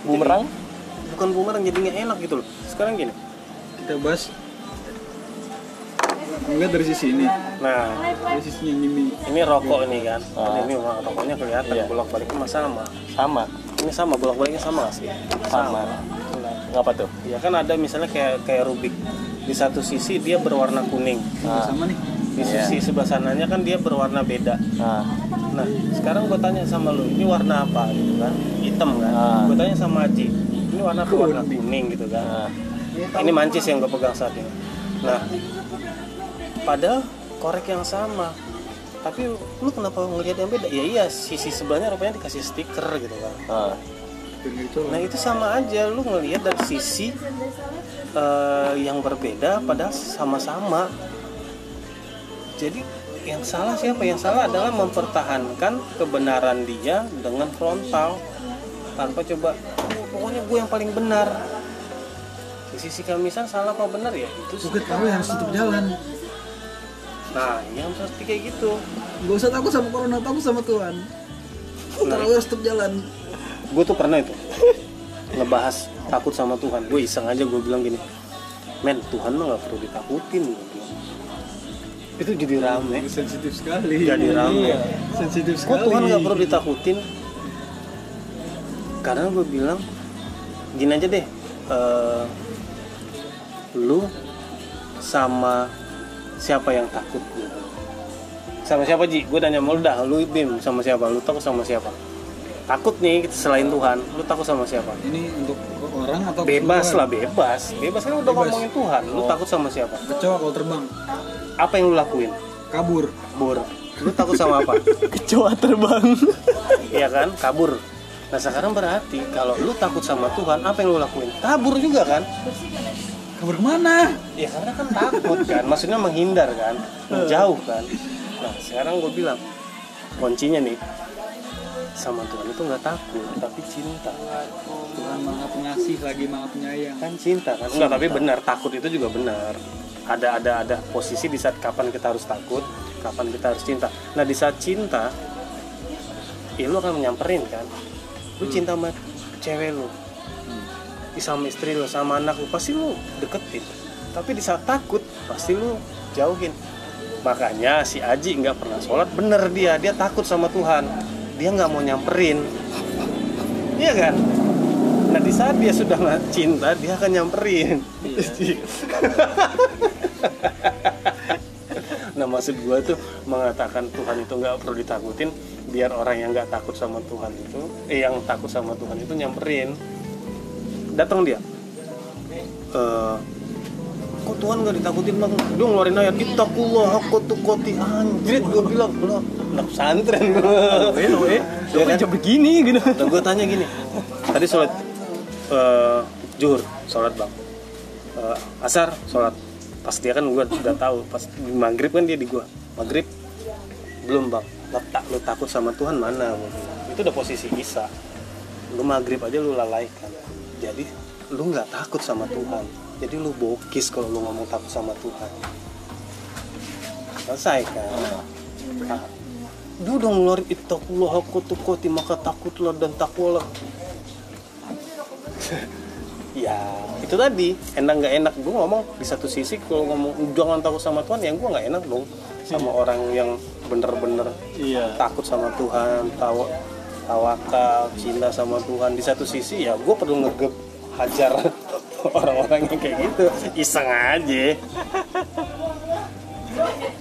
bumerang? bukan bumerang jadi nggak enak gitu loh. Sekarang gini. Kita bahas. Enggak dari sisi ini. Nah dari sisi ini ini. rokok ini kan. Ah. ini memang rokoknya kelihatan Iya. bolak baliknya sama. Sama. Ini sama bolak baliknya sama nggak sih? Sama. Ngapa tuh? Ya kan ada misalnya kayak kayak rubik. Di satu sisi dia berwarna kuning. Ah. sama nih. Di sisi sebelah sananya kan dia berwarna beda. Nah nah sekarang gue tanya sama lu ini warna apa gitu kan? Hitam kan? Ah. gue tanya sama Aji ini warna apa? Warna kuning. gitu kan? Nah ini mancis yang gue pegang saat ini. Nah padahal korek yang sama. Tapi lu kenapa ngelihat yang beda? Ya iya sisi sebelahnya rupanya dikasih stiker gitu kan. Nah itu nah itu sama aja. Lu ngelihat dari sisi eh, yang berbeda padahal sama-sama. Jadi yang salah siapa? Yang salah adalah mempertahankan kebenaran dia dengan frontal. Tanpa coba "Oh, pokoknya gue yang paling benar. Di sisi kamisan salah apa benar ya? Itu Bukan kamu yang harus tutup jalan. Nah yang seperti kayak gitu. Gak usah takut sama corona, takut sama Tuhan. Tarawih harus tutup jalan. gue tuh pernah itu ngebahas takut sama Tuhan. Gue iseng aja gue bilang gini men Tuhan mah nggak perlu ditakutin. gue. Itu jadi rame Sensitif sekali Jadi rame. Iya, Sensitif kok sekali Tuhan nggak perlu ditakutin karena gue bilang gini aja deh eh, lu sama siapa yang takut gitu. sama siapa Ji? gue tanya mau lu dah lu Bim sama siapa lu takut sama siapa takut nih selain Tuhan. Lu takut sama siapa? Ini untuk orang atau bebas keseluruhan? lah bebas. Bebas kan udah Bebas. ngomongin Tuhan. Lu takut sama siapa? Kecoa kalau terbang. Apa yang lu lakuin? Kabur. Bur lu takut sama apa? Kecoa terbang. Iya kan? Kabur. Nah sekarang berarti kalau lu takut sama Tuhan apa yang lu lakuin? Kabur juga kan? Kabur ke mana? ya karena kan takut kan. Maksudnya menghindar kan? Menjauh kan? Nah sekarang gue bilang kuncinya nih sama Tuhan itu nggak takut tapi cinta. Tuhan maha pengasih lagi maha penyayang. Kan cinta kan? Enggak tapi benar takut itu juga benar. Ada ada ada posisi di saat kapan kita harus takut kapan kita harus cinta. Nah di saat cinta ya lu akan menyamperin kan? Lu cinta sama cewek lu Ih, sama istri lu sama anak lu pasti lu deketin. Tapi di saat takut pasti lu jauhin. Makanya si Aji nggak pernah sholat bener dia. Dia takut sama Tuhan dia nggak mau nyamperin. Iya kan? Nah di saat dia sudah nggak cinta dia akan nyamperin. Nah maksud gua tuh mengatakan Tuhan itu nggak perlu ditakutin biar orang yang nggak takut sama Tuhan itu eh yang takut sama Tuhan itu nyamperin. Datang dia. Eh kok Tuhan nggak ditakutin bang. Dia ngeluarin ayat itakullah aku tukoti anjrit gue bilang lo anak pesantren gue eh Ya kan? begini gitu. Dan gue tanya gini. Tadi sholat eh juhur sholat bang. Eh, asar sholat. Pas dia kan gue udah tahu pas di maghrib kan dia di gue maghrib belum bang. Lo, tak, lo takut sama Tuhan mana itu udah posisi Isa. Lu maghrib aja lu lalaikan. Jadi lu nggak takut sama Tuhan jadi lu bokis kalau lu ngomong takut sama Tuhan. Selesai kan? Nah, dia udah ngeluarin ittaqullah aku tukoti maka takutlah dan takwalah. Ya itu tadi. Enak nggak enak? Gue ngomong di satu sisi kalau ngomong jangan takut sama Tuhan ya gue nggak enak dong sama orang yang bener-bener iya. takut sama Tuhan tawa tawakal cinta sama Tuhan. Di satu sisi ya gue perlu ngegep hajar orang-orang yang kayak gitu. Iseng aja.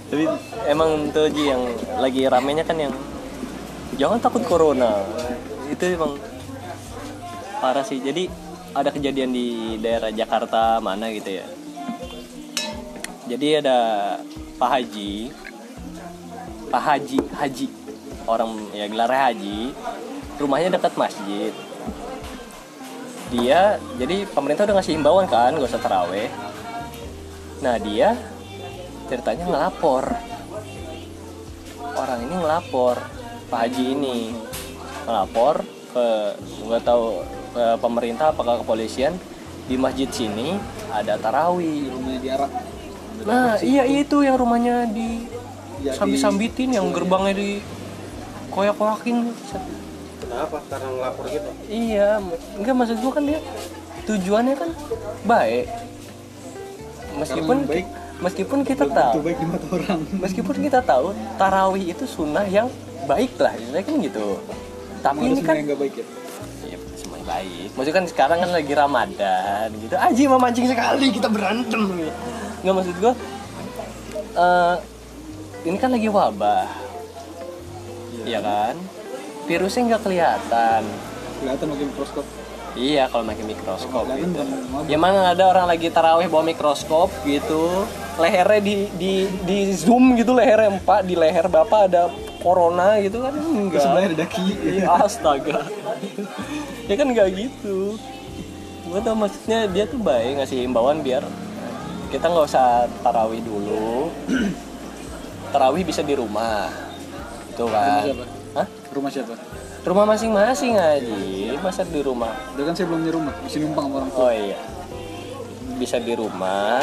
Tapi emang tuh Ji yang lagi ramenya kan yang jangan takut corona. Itu emang parah sih. Jadi ada kejadian di daerah Jakarta mana gitu ya. Jadi ada Pak Haji Pak Haji Haji. Orang ya gelarnya Haji. Rumahnya dekat masjid dia jadi pemerintah udah ngasih himbauan kan gak usah teraweh nah dia ceritanya ngelapor. Orang ini ngelapor Pak Haji ini. Melapor ke nggak tahu ke pemerintah apakah kepolisian. Di masjid sini ada tarawih. Rumahnya nah iya itu yang rumahnya di Ya, sambi-sambitin yang gerbangnya di koyak-koyakin kenapa karena ngelapor gitu iya enggak maksud gua kan dia tujuannya kan baik meskipun baik. meskipun kita itu tahu baik di mata orang meskipun kita tahu tarawih itu sunnah yang baik lah istilahnya kan gitu tapi ada ini kan yang baik ya Iya, semuanya baik. Maksudnya kan sekarang kan lagi Ramadan gitu. Aji memancing sekali kita berantem. Nggak maksud gua eh, ini kan lagi wabah. Iya kan? Virusnya nggak kelihatan. kelihatan pakai mikroskop Iya, kalau pakai mikroskop gitu. Ya mana ada orang lagi tarawih bawa mikroskop gitu. Lehernya di di di zoom gitu lehernya empat di leher bapak ada corona gitu kan enggak. sebelahnya ada daki Iya, astaga. ya kan nggak gitu. Gue tau maksudnya dia tuh baik ngasih himbauan biar kita nggak usah tarawih dulu. tarawih bisa di rumah. Itu kan. Hah? rumah siapa Rumah masing-masing aja. Masa di rumah? udah kan saya belum punya rumah masih numpang sama orang tua Oh iya. Bisa di rumah.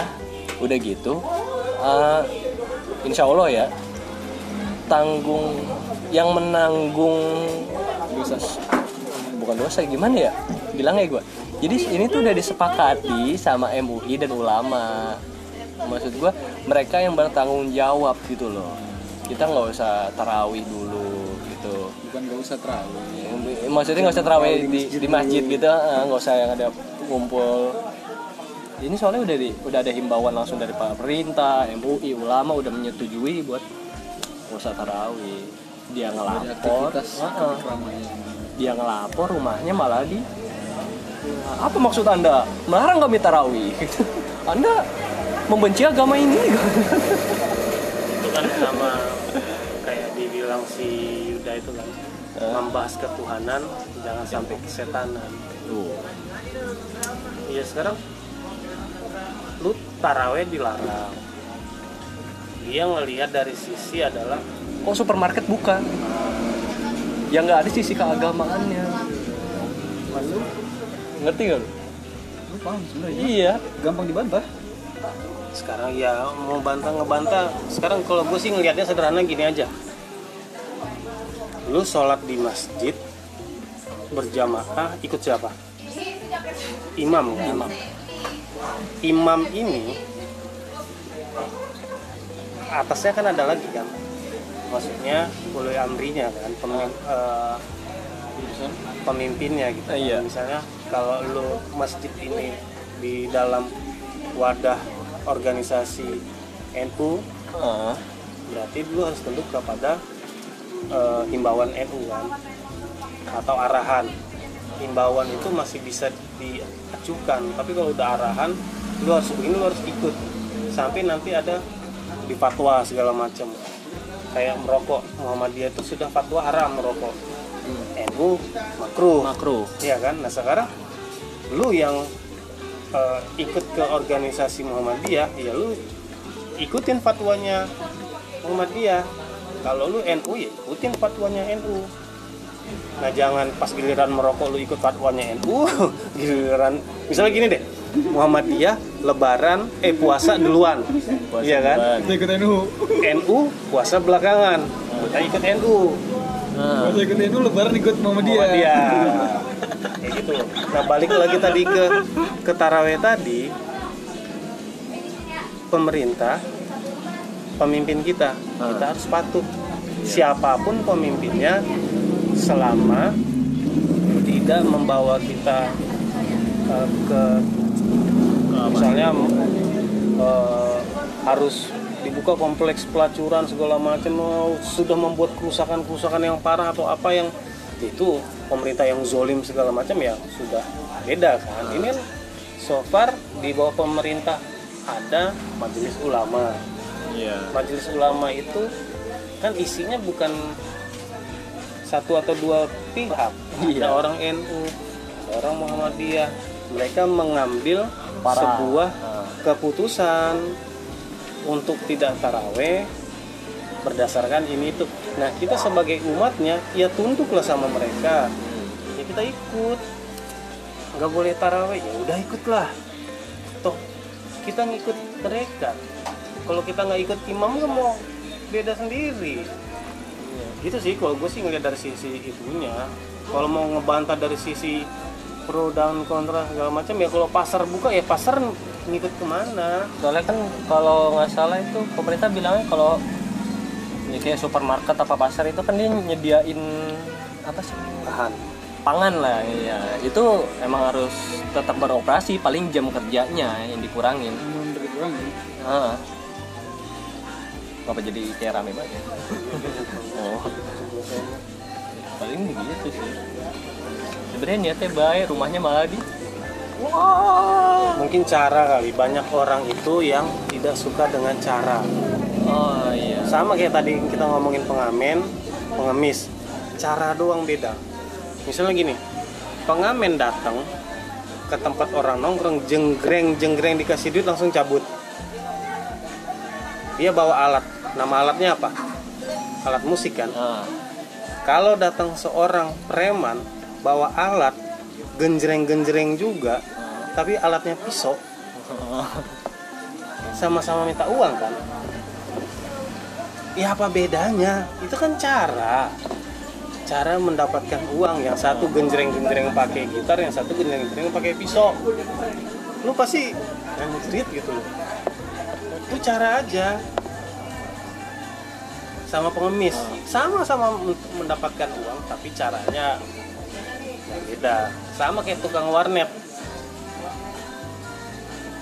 Udah gitu. eh, insya Allah ya. Tanggung yang menanggung dosa bukan dosa gimana ya bilangnya gue jadi ini tuh udah disepakati sama MUI dan ulama maksud gue mereka yang bertanggung jawab gitu loh kita nggak usah tarawih dulu usah terawih. Maksudnya nggak usah tarawih di, di masjid gitu eh, nggak usah yang ada ngumpul. Ini soalnya udah di, udah ada himbauan langsung dari pemerintah MUI ulama udah menyetujui buat nggak usah tarawih dia ngelapor dia ngelapor rumahnya malah di apa maksud anda? Melarang kami tarawih anda membenci agama ini? Itu kan sama kayak dibilang si Yuda itu kan membahas ketuhanan jangan sampai kesetanan. Tuh. iya sekarang lu taraweh dilarang. Dia ngelihat dari sisi adalah kok supermarket buka yang nggak ada sisi keagamaannya. Maksud? Ngerti gak lu? lu paham sebenarnya? Iya. Gampang dibantah. Sekarang ya mau bantah ngebantah. Sekarang kalau gue sih ngelihatnya sederhana gini aja lu sholat di masjid berjamaah ikut siapa? Imam kan? Imam. Imam ini atasnya kan ada lagi kan? Maksudnya ulul amrinya kan? Pemi- eh, pemimpinnya gitu. Ah, iya. misalnya kalau lu masjid ini di dalam wadah organisasi NU Ah, berarti lu harus tunduk kepada eh, himbauan NU kan atau arahan. Himbauan itu masih bisa diajukan tapi kalau udah arahan lu harus begini lu harus ikut. Sampai nanti ada di fatwa segala macam. Kayak merokok Muhammadiyah itu sudah fatwa haram merokok. NU makruh. Makruh. Iya kan? Nah sekarang lu yang eh, ikut ke organisasi Muhammadiyah, ya lu ikutin fatwanya Muhammadiyah. Kalau lu NU ya ikutin fatwanya NU. Nah jangan pas giliran merokok lu ikut fatwanya NU, giliran misalnya gini deh, Muhammadiyah Lebaran eh puasa duluan, Puasa iya kan? kita ikut NU NU puasa belakangan, kita ikut NU. Ah, kita ikut NU lebaran ikut Muhammadiyah Muhammadiyah. Kayak gitu. Nah balik lagi tadi ke ke taraweh tadi, pemerintah, pemimpin kita, kita harus patuh. Siapa pun pemimpinnya, selama tidak membawa kita eh, ke misalnya eh, harus dibuka kompleks pelacuran segala macam oh, sudah membuat kerusakan-kerusakan yang parah atau apa yang itu pemerintah yang zolim segala macam ya sudah beda kan. Ini kan so far di bawah pemerintah ada majelis ulama iya. Majelis ulama itu kan isinya bukan satu atau dua pihak. Iya. ada orang NU ada orang Muhammadiyah. Mereka mengambil Para- sebuah Ah. keputusan untuk tidak taraweh berdasarkan ini itu nah kita sebagai umatnya ya tunduklah sama mereka. Ya kita ikut. Nggak boleh taraweh ya udah ikutlah. Toh kita ngikut mereka kalau kita nggak ikut imam kan mau beda sendiri. Gitu sih kalau gue sih ngeliat dari sisi itunya. Kalau mau ngebantah dari sisi pro dan kontra segala macam ya kalau pasar buka ya pasar ngikut ke mana? Soalnya kan kalau nggak salah itu pemerintah bilangnya kalau ya kayak supermarket apa pasar itu kan dia nyediain apa sih? Bahan. Pangan lah ya itu emang harus tetap beroperasi paling jam kerjanya yang dikurangin. Belum berkurang ya. ah. apa jadi kayak rame banget ya? oh. Paling begitu sih. Sebenarnya niatnya baik rumahnya malah di wah. Mungkin cara kali banyak orang itu yang tidak suka dengan cara. Oh iya. Sama kayak tadi kita ngomongin pengamen pengemis. Cara doang beda. Misalnya gini pengamen datang ke tempat orang nongkrong jenggreng jenggreng dikasih duit langsung cabut. Dia bawa alat nama alatnya apa? Alat musik kan? Ah. kalau datang seorang preman bawa alat genjreng-genjreng juga tapi alatnya pisau. Sama-sama minta uang kan? Ya apa bedanya? Itu kan cara. Cara mendapatkan uang yang satu genjreng-genjreng pakai gitar yang satu genjreng-genjreng pakai pisau. Lu pasti ngejrit gitu loh. Itu cara aja sama pengemis. Sama-sama untuk mendapatkan uang tapi caranya beda. Sama kayak tukang warnet.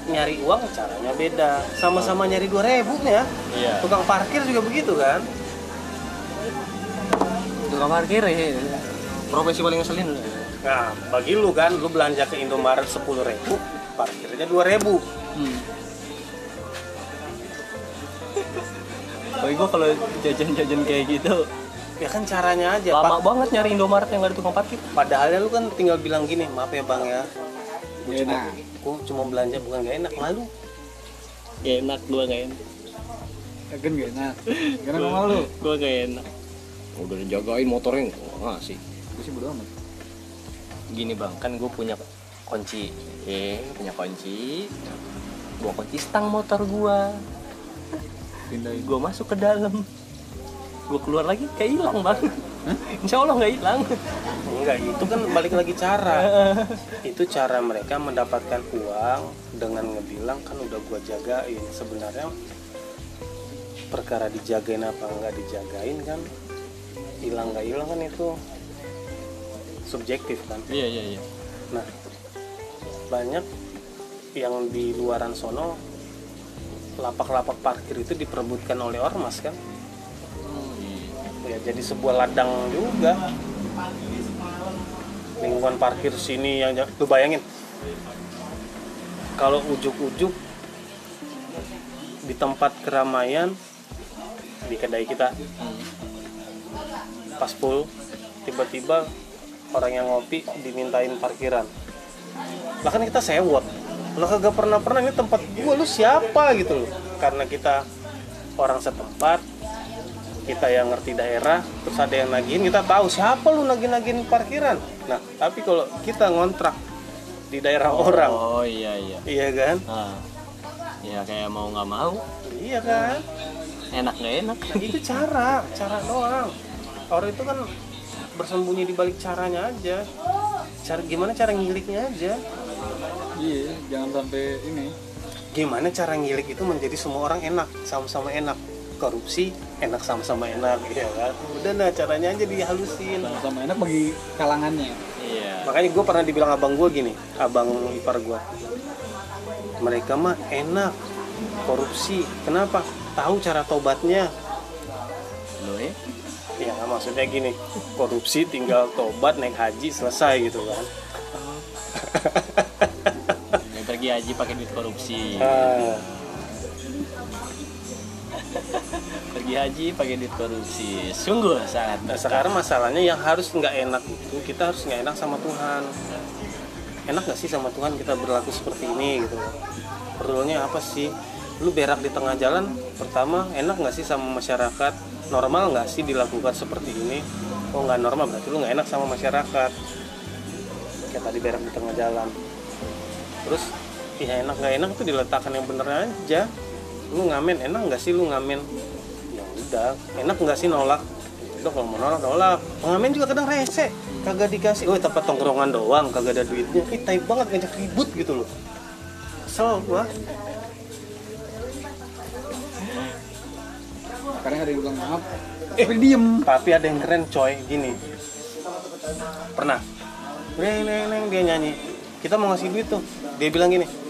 Nyari uang caranya beda. Sama-sama nyari 2000 ya. Iya. Tukang parkir juga begitu kan? Tukang parkir ya profesi paling ngeselin. Nah bagi lu kan lu belanja ke Indomaret 10.000 parkirnya 2000 hmm. Tapi gue kalau jajan-jajan kayak gitu ya kan caranya aja lama Pak. banget nyari Indomaret yang gak ada tukang parkir. padahal ya lu kan tinggal bilang gini maaf ya bang ya Gua cuma, Enak. gua cuma belanja bukan gak enak lalu Gak enak, gue gak enak. Kan gak enak. Karena ngomong lu. Gue gak enak. Udah dijagain motornya nggak sih. Gue sih bodo amat. Gini bang, kan gue punya kunci, eh punya kunci. Gue kunci stang motor gue. Pindahin. Gue masuk ke dalam. Gue keluar lagi kayak hilang bang. Insya Allah nggak hilang. enggak itu kan balik lagi cara itu cara mereka mendapatkan uang dengan ngebilang kan udah gua jagain sebenarnya perkara dijagain apa enggak dijagain kan hilang nggak hilang kan itu subjektif kan Iya iya iya. nah banyak yang di luaran sono lapak-lapak parkir itu diperebutkan oleh ormas kan? Ya jadi sebuah ladang juga. Lingkungan parkir sini yang lu bayangin. Kalau ujuk-ujuk di tempat keramaian di kedai kita pas full tiba-tiba orang yang ngopi dimintain parkiran. Lah kan kita sewot lah kagak pernah pernah ini tempat gua lu siapa gitu loh. Karena kita orang setempat kita yang ngerti daerah terus ada yang nagihin kita tahu siapa lu nagih-nagihin parkiran. Nah tapi kalau kita ngontrak di daerah orang Oh iya iya. iya kan? Ah. Ya kayak mau nggak mau, iya kan? Enak nggak enak. itu cara cara doang. Orang itu kan bersembunyi di balik caranya aja. Cara gimana cara ngiliknya aja Iya, jangan sampai ini. gimana cara ngilik itu menjadi semua orang enak sama-sama enak? Korupsi enak sama-sama enak ya kan? Udah nah caranya aja dihalusin. Sama-sama enak bagi kalangannya. Iya. makanya gue pernah dibilang abang gue gini abang ipar gue mereka mah enak korupsi. Kenapa? Tahu cara tobatnya. Lo ya? ya maksudnya gini korupsi tinggal tobat naik haji selesai gitu kan. Yang pergi haji pakai duit korupsi. Ah, Pergi haji pakai duit korupsi. Sungguh sangat. nah sekarang masalahnya yang harus nggak enak itu kita harus nggak enak sama Tuhan. Enak nggak sih sama Tuhan kita berlaku seperti ini gitu? Perlunya apa sih? Lu berak di tengah jalan pertama enak nggak sih sama masyarakat? Normal nggak sih dilakukan seperti ini? Oh nggak normal berarti lu nggak enak sama masyarakat. Kayak tadi berak di tengah jalan. Terus ya enak. Nggak enak tuh diletakkan yang bener aja. Lu ngamen enak nggak sih lu ngamen? Ya udah enak nggak sih nolak? Udah kalau mau nolak nolak. Pengamen juga kadang rese. Kagak dikasih oh tempat tongkrongan doang kagak ada duitnya. Ih tai banget ngajak ribut gitu loh. Kesel gua. Kadang ada yang bilang maaf. Tapi diem. tapi ada yang keren coy. Gini. Pernah? Neng neng neng dia nyanyi. Kita mau ngasih duit tuh. Dia bilang gini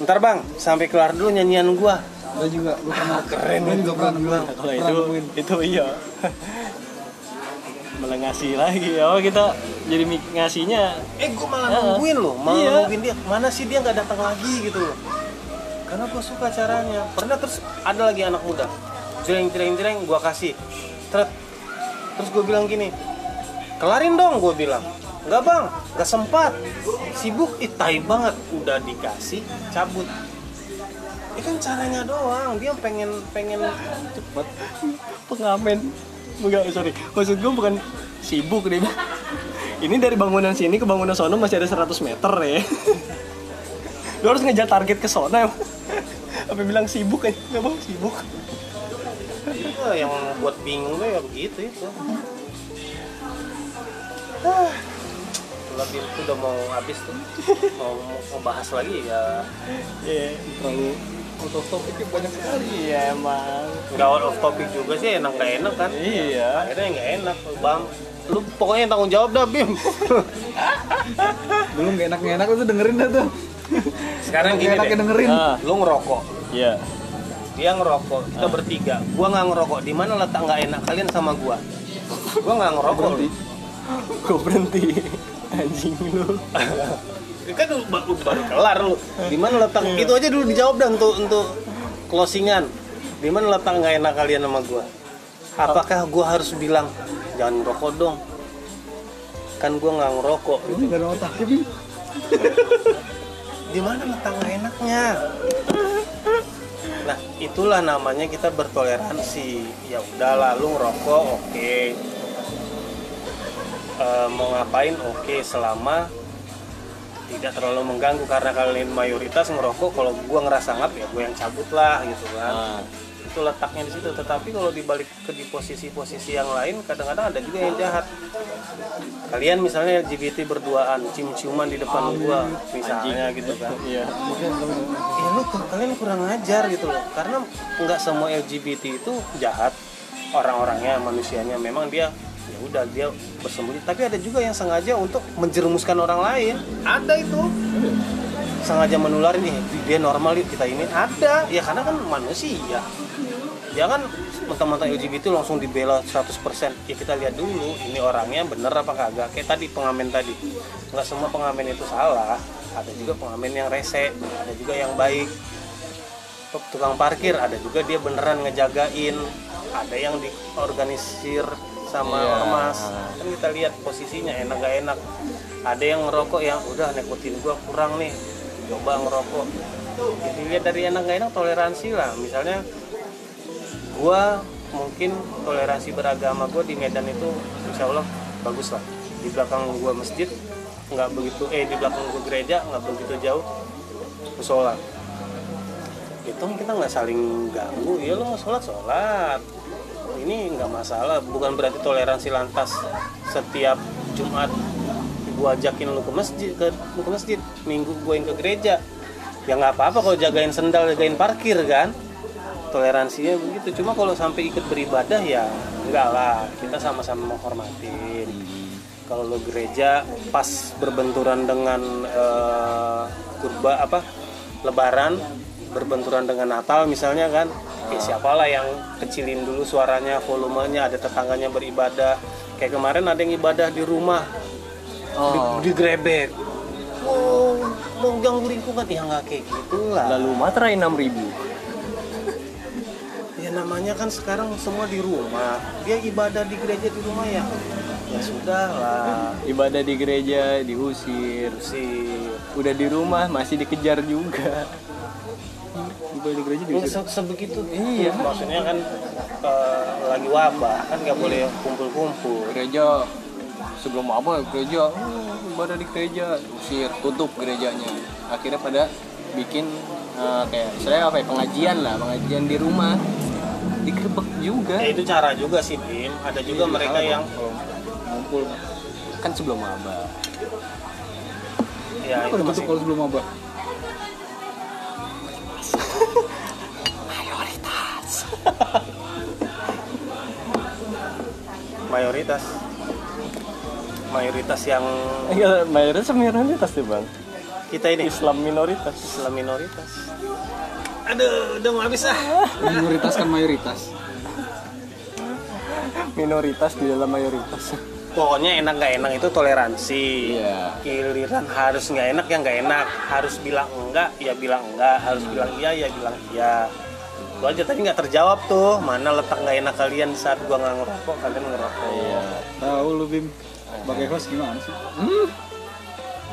ntar bang sampai kelar dulu nyanyian gua. Gue juga gue pernah. Keren. Gue juga pernah kalau pernah itu itu iya. Malah ngasih lagi. Oh kita jadi ngasihnya eh gua malah Heeh. nungguin loh malah Iya. nungguin dia. Mana sih dia nggak datang lagi gitu loh. Karena gua suka caranya. Pernah terus ada lagi anak muda. Jreng jreng jreng gua kasih. Tret. terus gua bilang gini kelarin dong gua bilang nggak bang. Nggak sempat. Sibuk. Ih tai banget. Udah dikasih cabut. Itu kan caranya doang. Dia pengen pengen cepet. Pengamen. Enggak sorry. Maksud gue bukan sibuk deh ini dari bangunan sini ke bangunan sono masih ada 100 meter ya. Lu harus ngejar target ke sono ya apa bilang sibuk kan nggak mau sibuk. Itu yang buat bingung tuh ya begitu itu. Ah, lebih itu udah mau habis tuh mau mau bahas lagi ya. Iya, terlalu out of topicnya banyak sekali. Iya emang. Nggak out of topic juga sih enak nggak enak kan? Iya. Akhirnya nggak enak bang. Lu pokoknya yang tanggung jawab dah bim. Belum gak enak enak tuh dengerin dah tuh. Sekarang gini deh. dengerin. Ah. Lu ngerokok. Iya. Dia ngerokok kita bertiga. Gua nggak ngerokok. Di mana letak nggak enak? Kalian sama gua. Gua nggak ngerokok berhenti. gue berhenti anjing lu. Kan lu baru, baru kelar lu. Di mana letak? Itu aja dulu dijawab dah untuk untuk closingan. Di mana letak nggak enak kalian sama gua? Apakah gua harus bilang jangan rokok dong kan gua nggak ngerokok ini gak ada otaknya Bim di mana letak nggak enaknya? Nah itulah namanya kita bertoleransi. Ya udahlah lu ngerokok oke Eh, mau ngapain? Oke selama tidak terlalu mengganggu. Karena kalian mayoritas ngerokok kalau gua ngerasa ngap ya gue yang cabut lah gitu kan. Ah. Itu letaknya di situ. Tetapi kalau dibalik ke di posisi-posisi yang lain kadang-kadang ada juga yang jahat. Kalian misalnya LGBT berduaan cium-ciuman di depan gua misalnya gitu kan. Iya. Ya lu kalian kurang ajar gitu loh. Karena nggak semua LGBT itu jahat. Orang-orangnya manusianya memang dia ya udah dia bersembunyi. Tapi ada juga yang sengaja untuk menjerumuskan orang lain. Ada itu. Sengaja menularin nih. Dia normal yuk kita ini. Ada. Ya karena kan manusia. Jangan mentang-mentang LGBT langsung dibela 100% ya kita lihat dulu ini orangnya bener apa kagak. Kayak tadi pengamen tadi. Nggak semua pengamen itu salah. Ada juga pengamen yang rese. Ada juga yang baik. Tukang parkir ada juga dia beneran ngejagain. Ada yang diorganisir sama Iya. ormas kan kita lihat posisinya enak gak enak ada yang ngerokok ya udah nikotin gua kurang nih coba ngerokok. Jadi lihat dari enak gak enak toleransi lah. Misalnya gua mungkin toleransi beragama gua di Medan itu insya Allah bagus lah. Di belakang gua masjid nggak begitu eh di belakang gua gereja nggak begitu jauh musola. Itu kita nggak saling ganggu. Ya lo mau sholat sholat ini nggak masalah bukan berarti toleransi lantas setiap Jumat gua ajakin lu ke masjid ke, lu ke masjid minggu gua yang ke gereja. Ya nggak apa-apa kalau jagain sendal jagain parkir kan? Toleransinya begitu. Cuma kalau sampai ikut beribadah ya enggak lah. Kita sama-sama menghormatin. Kalau lo gereja pas berbenturan dengan eh, kurba apa lebaran berbenturan dengan Natal misalnya kan ya siapalah yang kecilin dulu suaranya volumenya ada tetangganya beribadah. Kayak kemarin ada yang ibadah di rumah. Oh. di, digrebek mau mau ganggu lingkungan. Ya nggak kayak gitulah. Lalu materai 6000 ya namanya kan sekarang semua di rumah. Dia ibadah di gereja di rumah ya? Ya sudah lah. Ibadah di gereja diusir si udah di rumah masih dikejar juga ibadah di gereja juga Nggak se- sebegitu. Iya. Maksudnya kan eh, lagi wabah kan nggak boleh kumpul-kumpul. Gereja sebelum apa gereja "Hmm, ibadah di gereja usir tutup gerejanya. Akhirnya pada bikin eh, kayak saya apa ya pengajian lah pengajian di rumah. Digerebek juga. Ya itu cara juga sih Bim. Ada juga mereka yang ngumpul. Kan sebelum apa ya apa itu tutup masih kalau sebelum abah mayoritas. Mayoritas. Yang Enggak, mayoritas minoritas tuh bang. Kita ini? Islam minoritas. Islam minoritas. Aduh udah mau habis ah. Minoritas kan mayoritas. Minoritas di dalam mayoritas pokoknya enak nggak enak itu toleransi. Iya. giliran harus nggak enak ya nggak enak. Harus bilang enggak ya bilang enggak. Harus bilang iya ya bilang iya. Itu aja tadi nggak terjawab tuh mana letak nggak enak kalian saat gua nggak ngerokok kalian ngerokok. Iya. Tahu lu bim? Sebagai host gimana sih?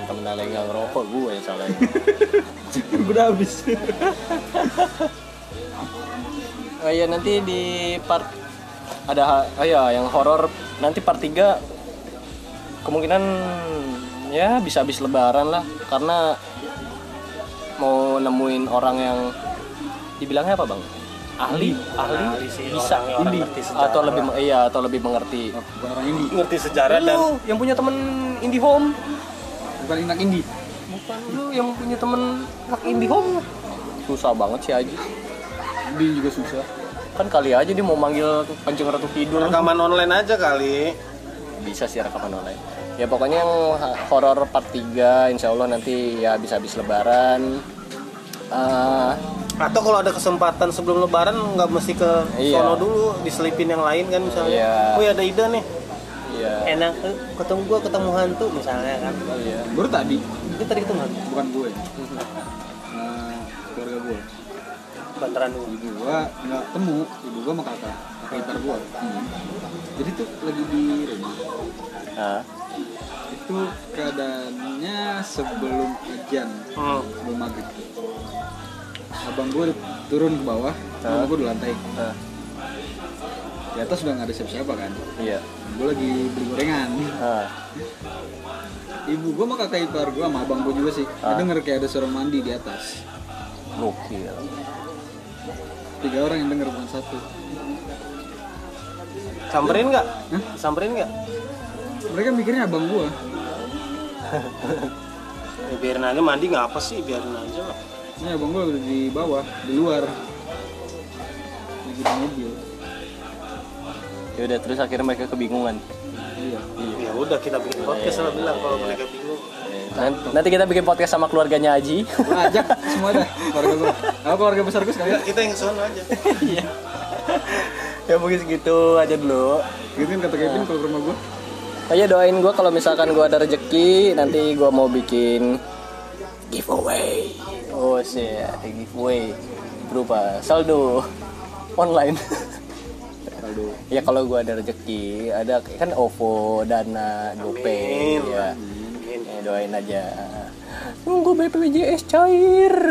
Temen Ale nggak ngerokok gue yang salah. Gue udah habis. Oh iya nanti di part ada oh iya yang horor nanti part 3 kemungkinan ya bisa habis lebaran lah. Karena mau nemuin orang yang dibilangnya apa bang? Ahli? Ahli, Ahli? Sih, bisa. orang- orang Indi. atau lebih iya atau lebih mengerti. Orang indie? Ngerti sejarah dan lu yang punya temen indie home. Bukan anak indie. Bukan lu yang punya temen anak indie home. Susah banget sih Aji. Indie juga susah kan kali aja dia mau manggil Kanjeng Ratu Kidul. Rekaman online aja kali. Bisa sih rekaman online. Ya pokoknya yang horor part 3 insya Allah nanti ya bisa habis lebaran. Eh, atau kalau ada kesempatan sebelum lebaran nggak mesti ke Iya. sono dulu diselipin yang lain kan misalnya. Iya. oh ya ada ide nih. Iya. Enak eh, ketemu gua ketemu hantu misalnya kan. Iya. Baru tadi? Itu tadi ketemu hantu. Bukan gue. Nah, keluarga gue bantaran dulu. Ibu gua nggak temu ibu gua sama kakak kakak ipar gua. Jadi tuh lagi di rumah. Nah, itu keadaannya sebelum ajan hmm. sebelum maghrib abang gua turun ke bawah mama gua di lantai. Nah, di atas udah nggak ada siapa-siapa kan? Iya. Gua lagi beli gorengan. Nah, ibu gua sama kakak ipar gua sama abang gua juga sih. Ah. denger kayak ada suara mandi di atas. Gokil tiga orang yang denger bukan satu. Samperin nggak? Hah? samperin nggak? Mereka mikirnya abang gua. Ya, biarin aja mandi nggak apa sih? Biarin aja lah ini abang gua udah di bawah di luar. Lagi di mobil. Ya udah terus akhirnya mereka kebingungan. Iya. Ya udah kita bikin podcast lah bilang kalau mereka bingung nanti, nanti kita bikin podcast sama keluarganya Aji. Gua ajak semua dah keluarga gua. Apa keluarga besar gua sekalian. Kita yang sono aja. Iya. Ya mungkin segitu aja dulu. Gitu kan kata Kevin kalau ke rumah gua? Aja doain gue kalau misalkan gue ada rezeki nanti gue mau bikin giveaway. Oh sih ada giveaway. Berupa saldo online. Saldo. Ya kalau gue ada rezeki ada kan OVO Dana GoPay ya Ya, doain aja. Nunggu BPJS cair.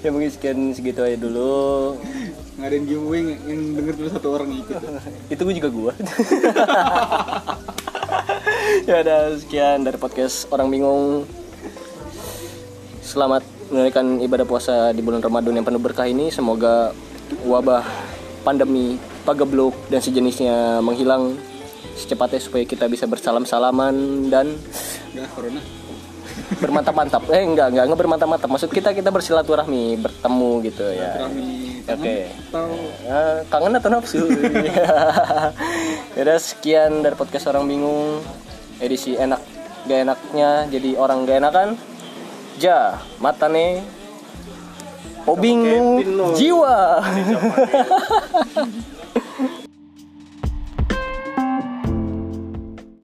Ya mungkin sekian segitu aja dulu. Ngadain giveaway yang- denger cuma satu orang ikut itu gue juga gue ya udah sekian dari podcast orang bingung. Selamat menunaikan ibadah puasa di bulan Ramadan yang penuh berkah ini. Semoga wabah pandemi pagebluk dan sejenisnya menghilang secepatnya supaya kita bisa bersalam salaman dan enggak corona bermantap-mantap eh enggak enggak enggak bermantap-mantap maksud kita kita bersilaturahmi bertemu gitu ya Oke. atau Ah, kangen atau nafsu? Yaudah sekian dari podcast orang bingung edisi enak gak enaknya jadi orang gak enakan. Ja, matane Obingu Kevin lo. jiwa.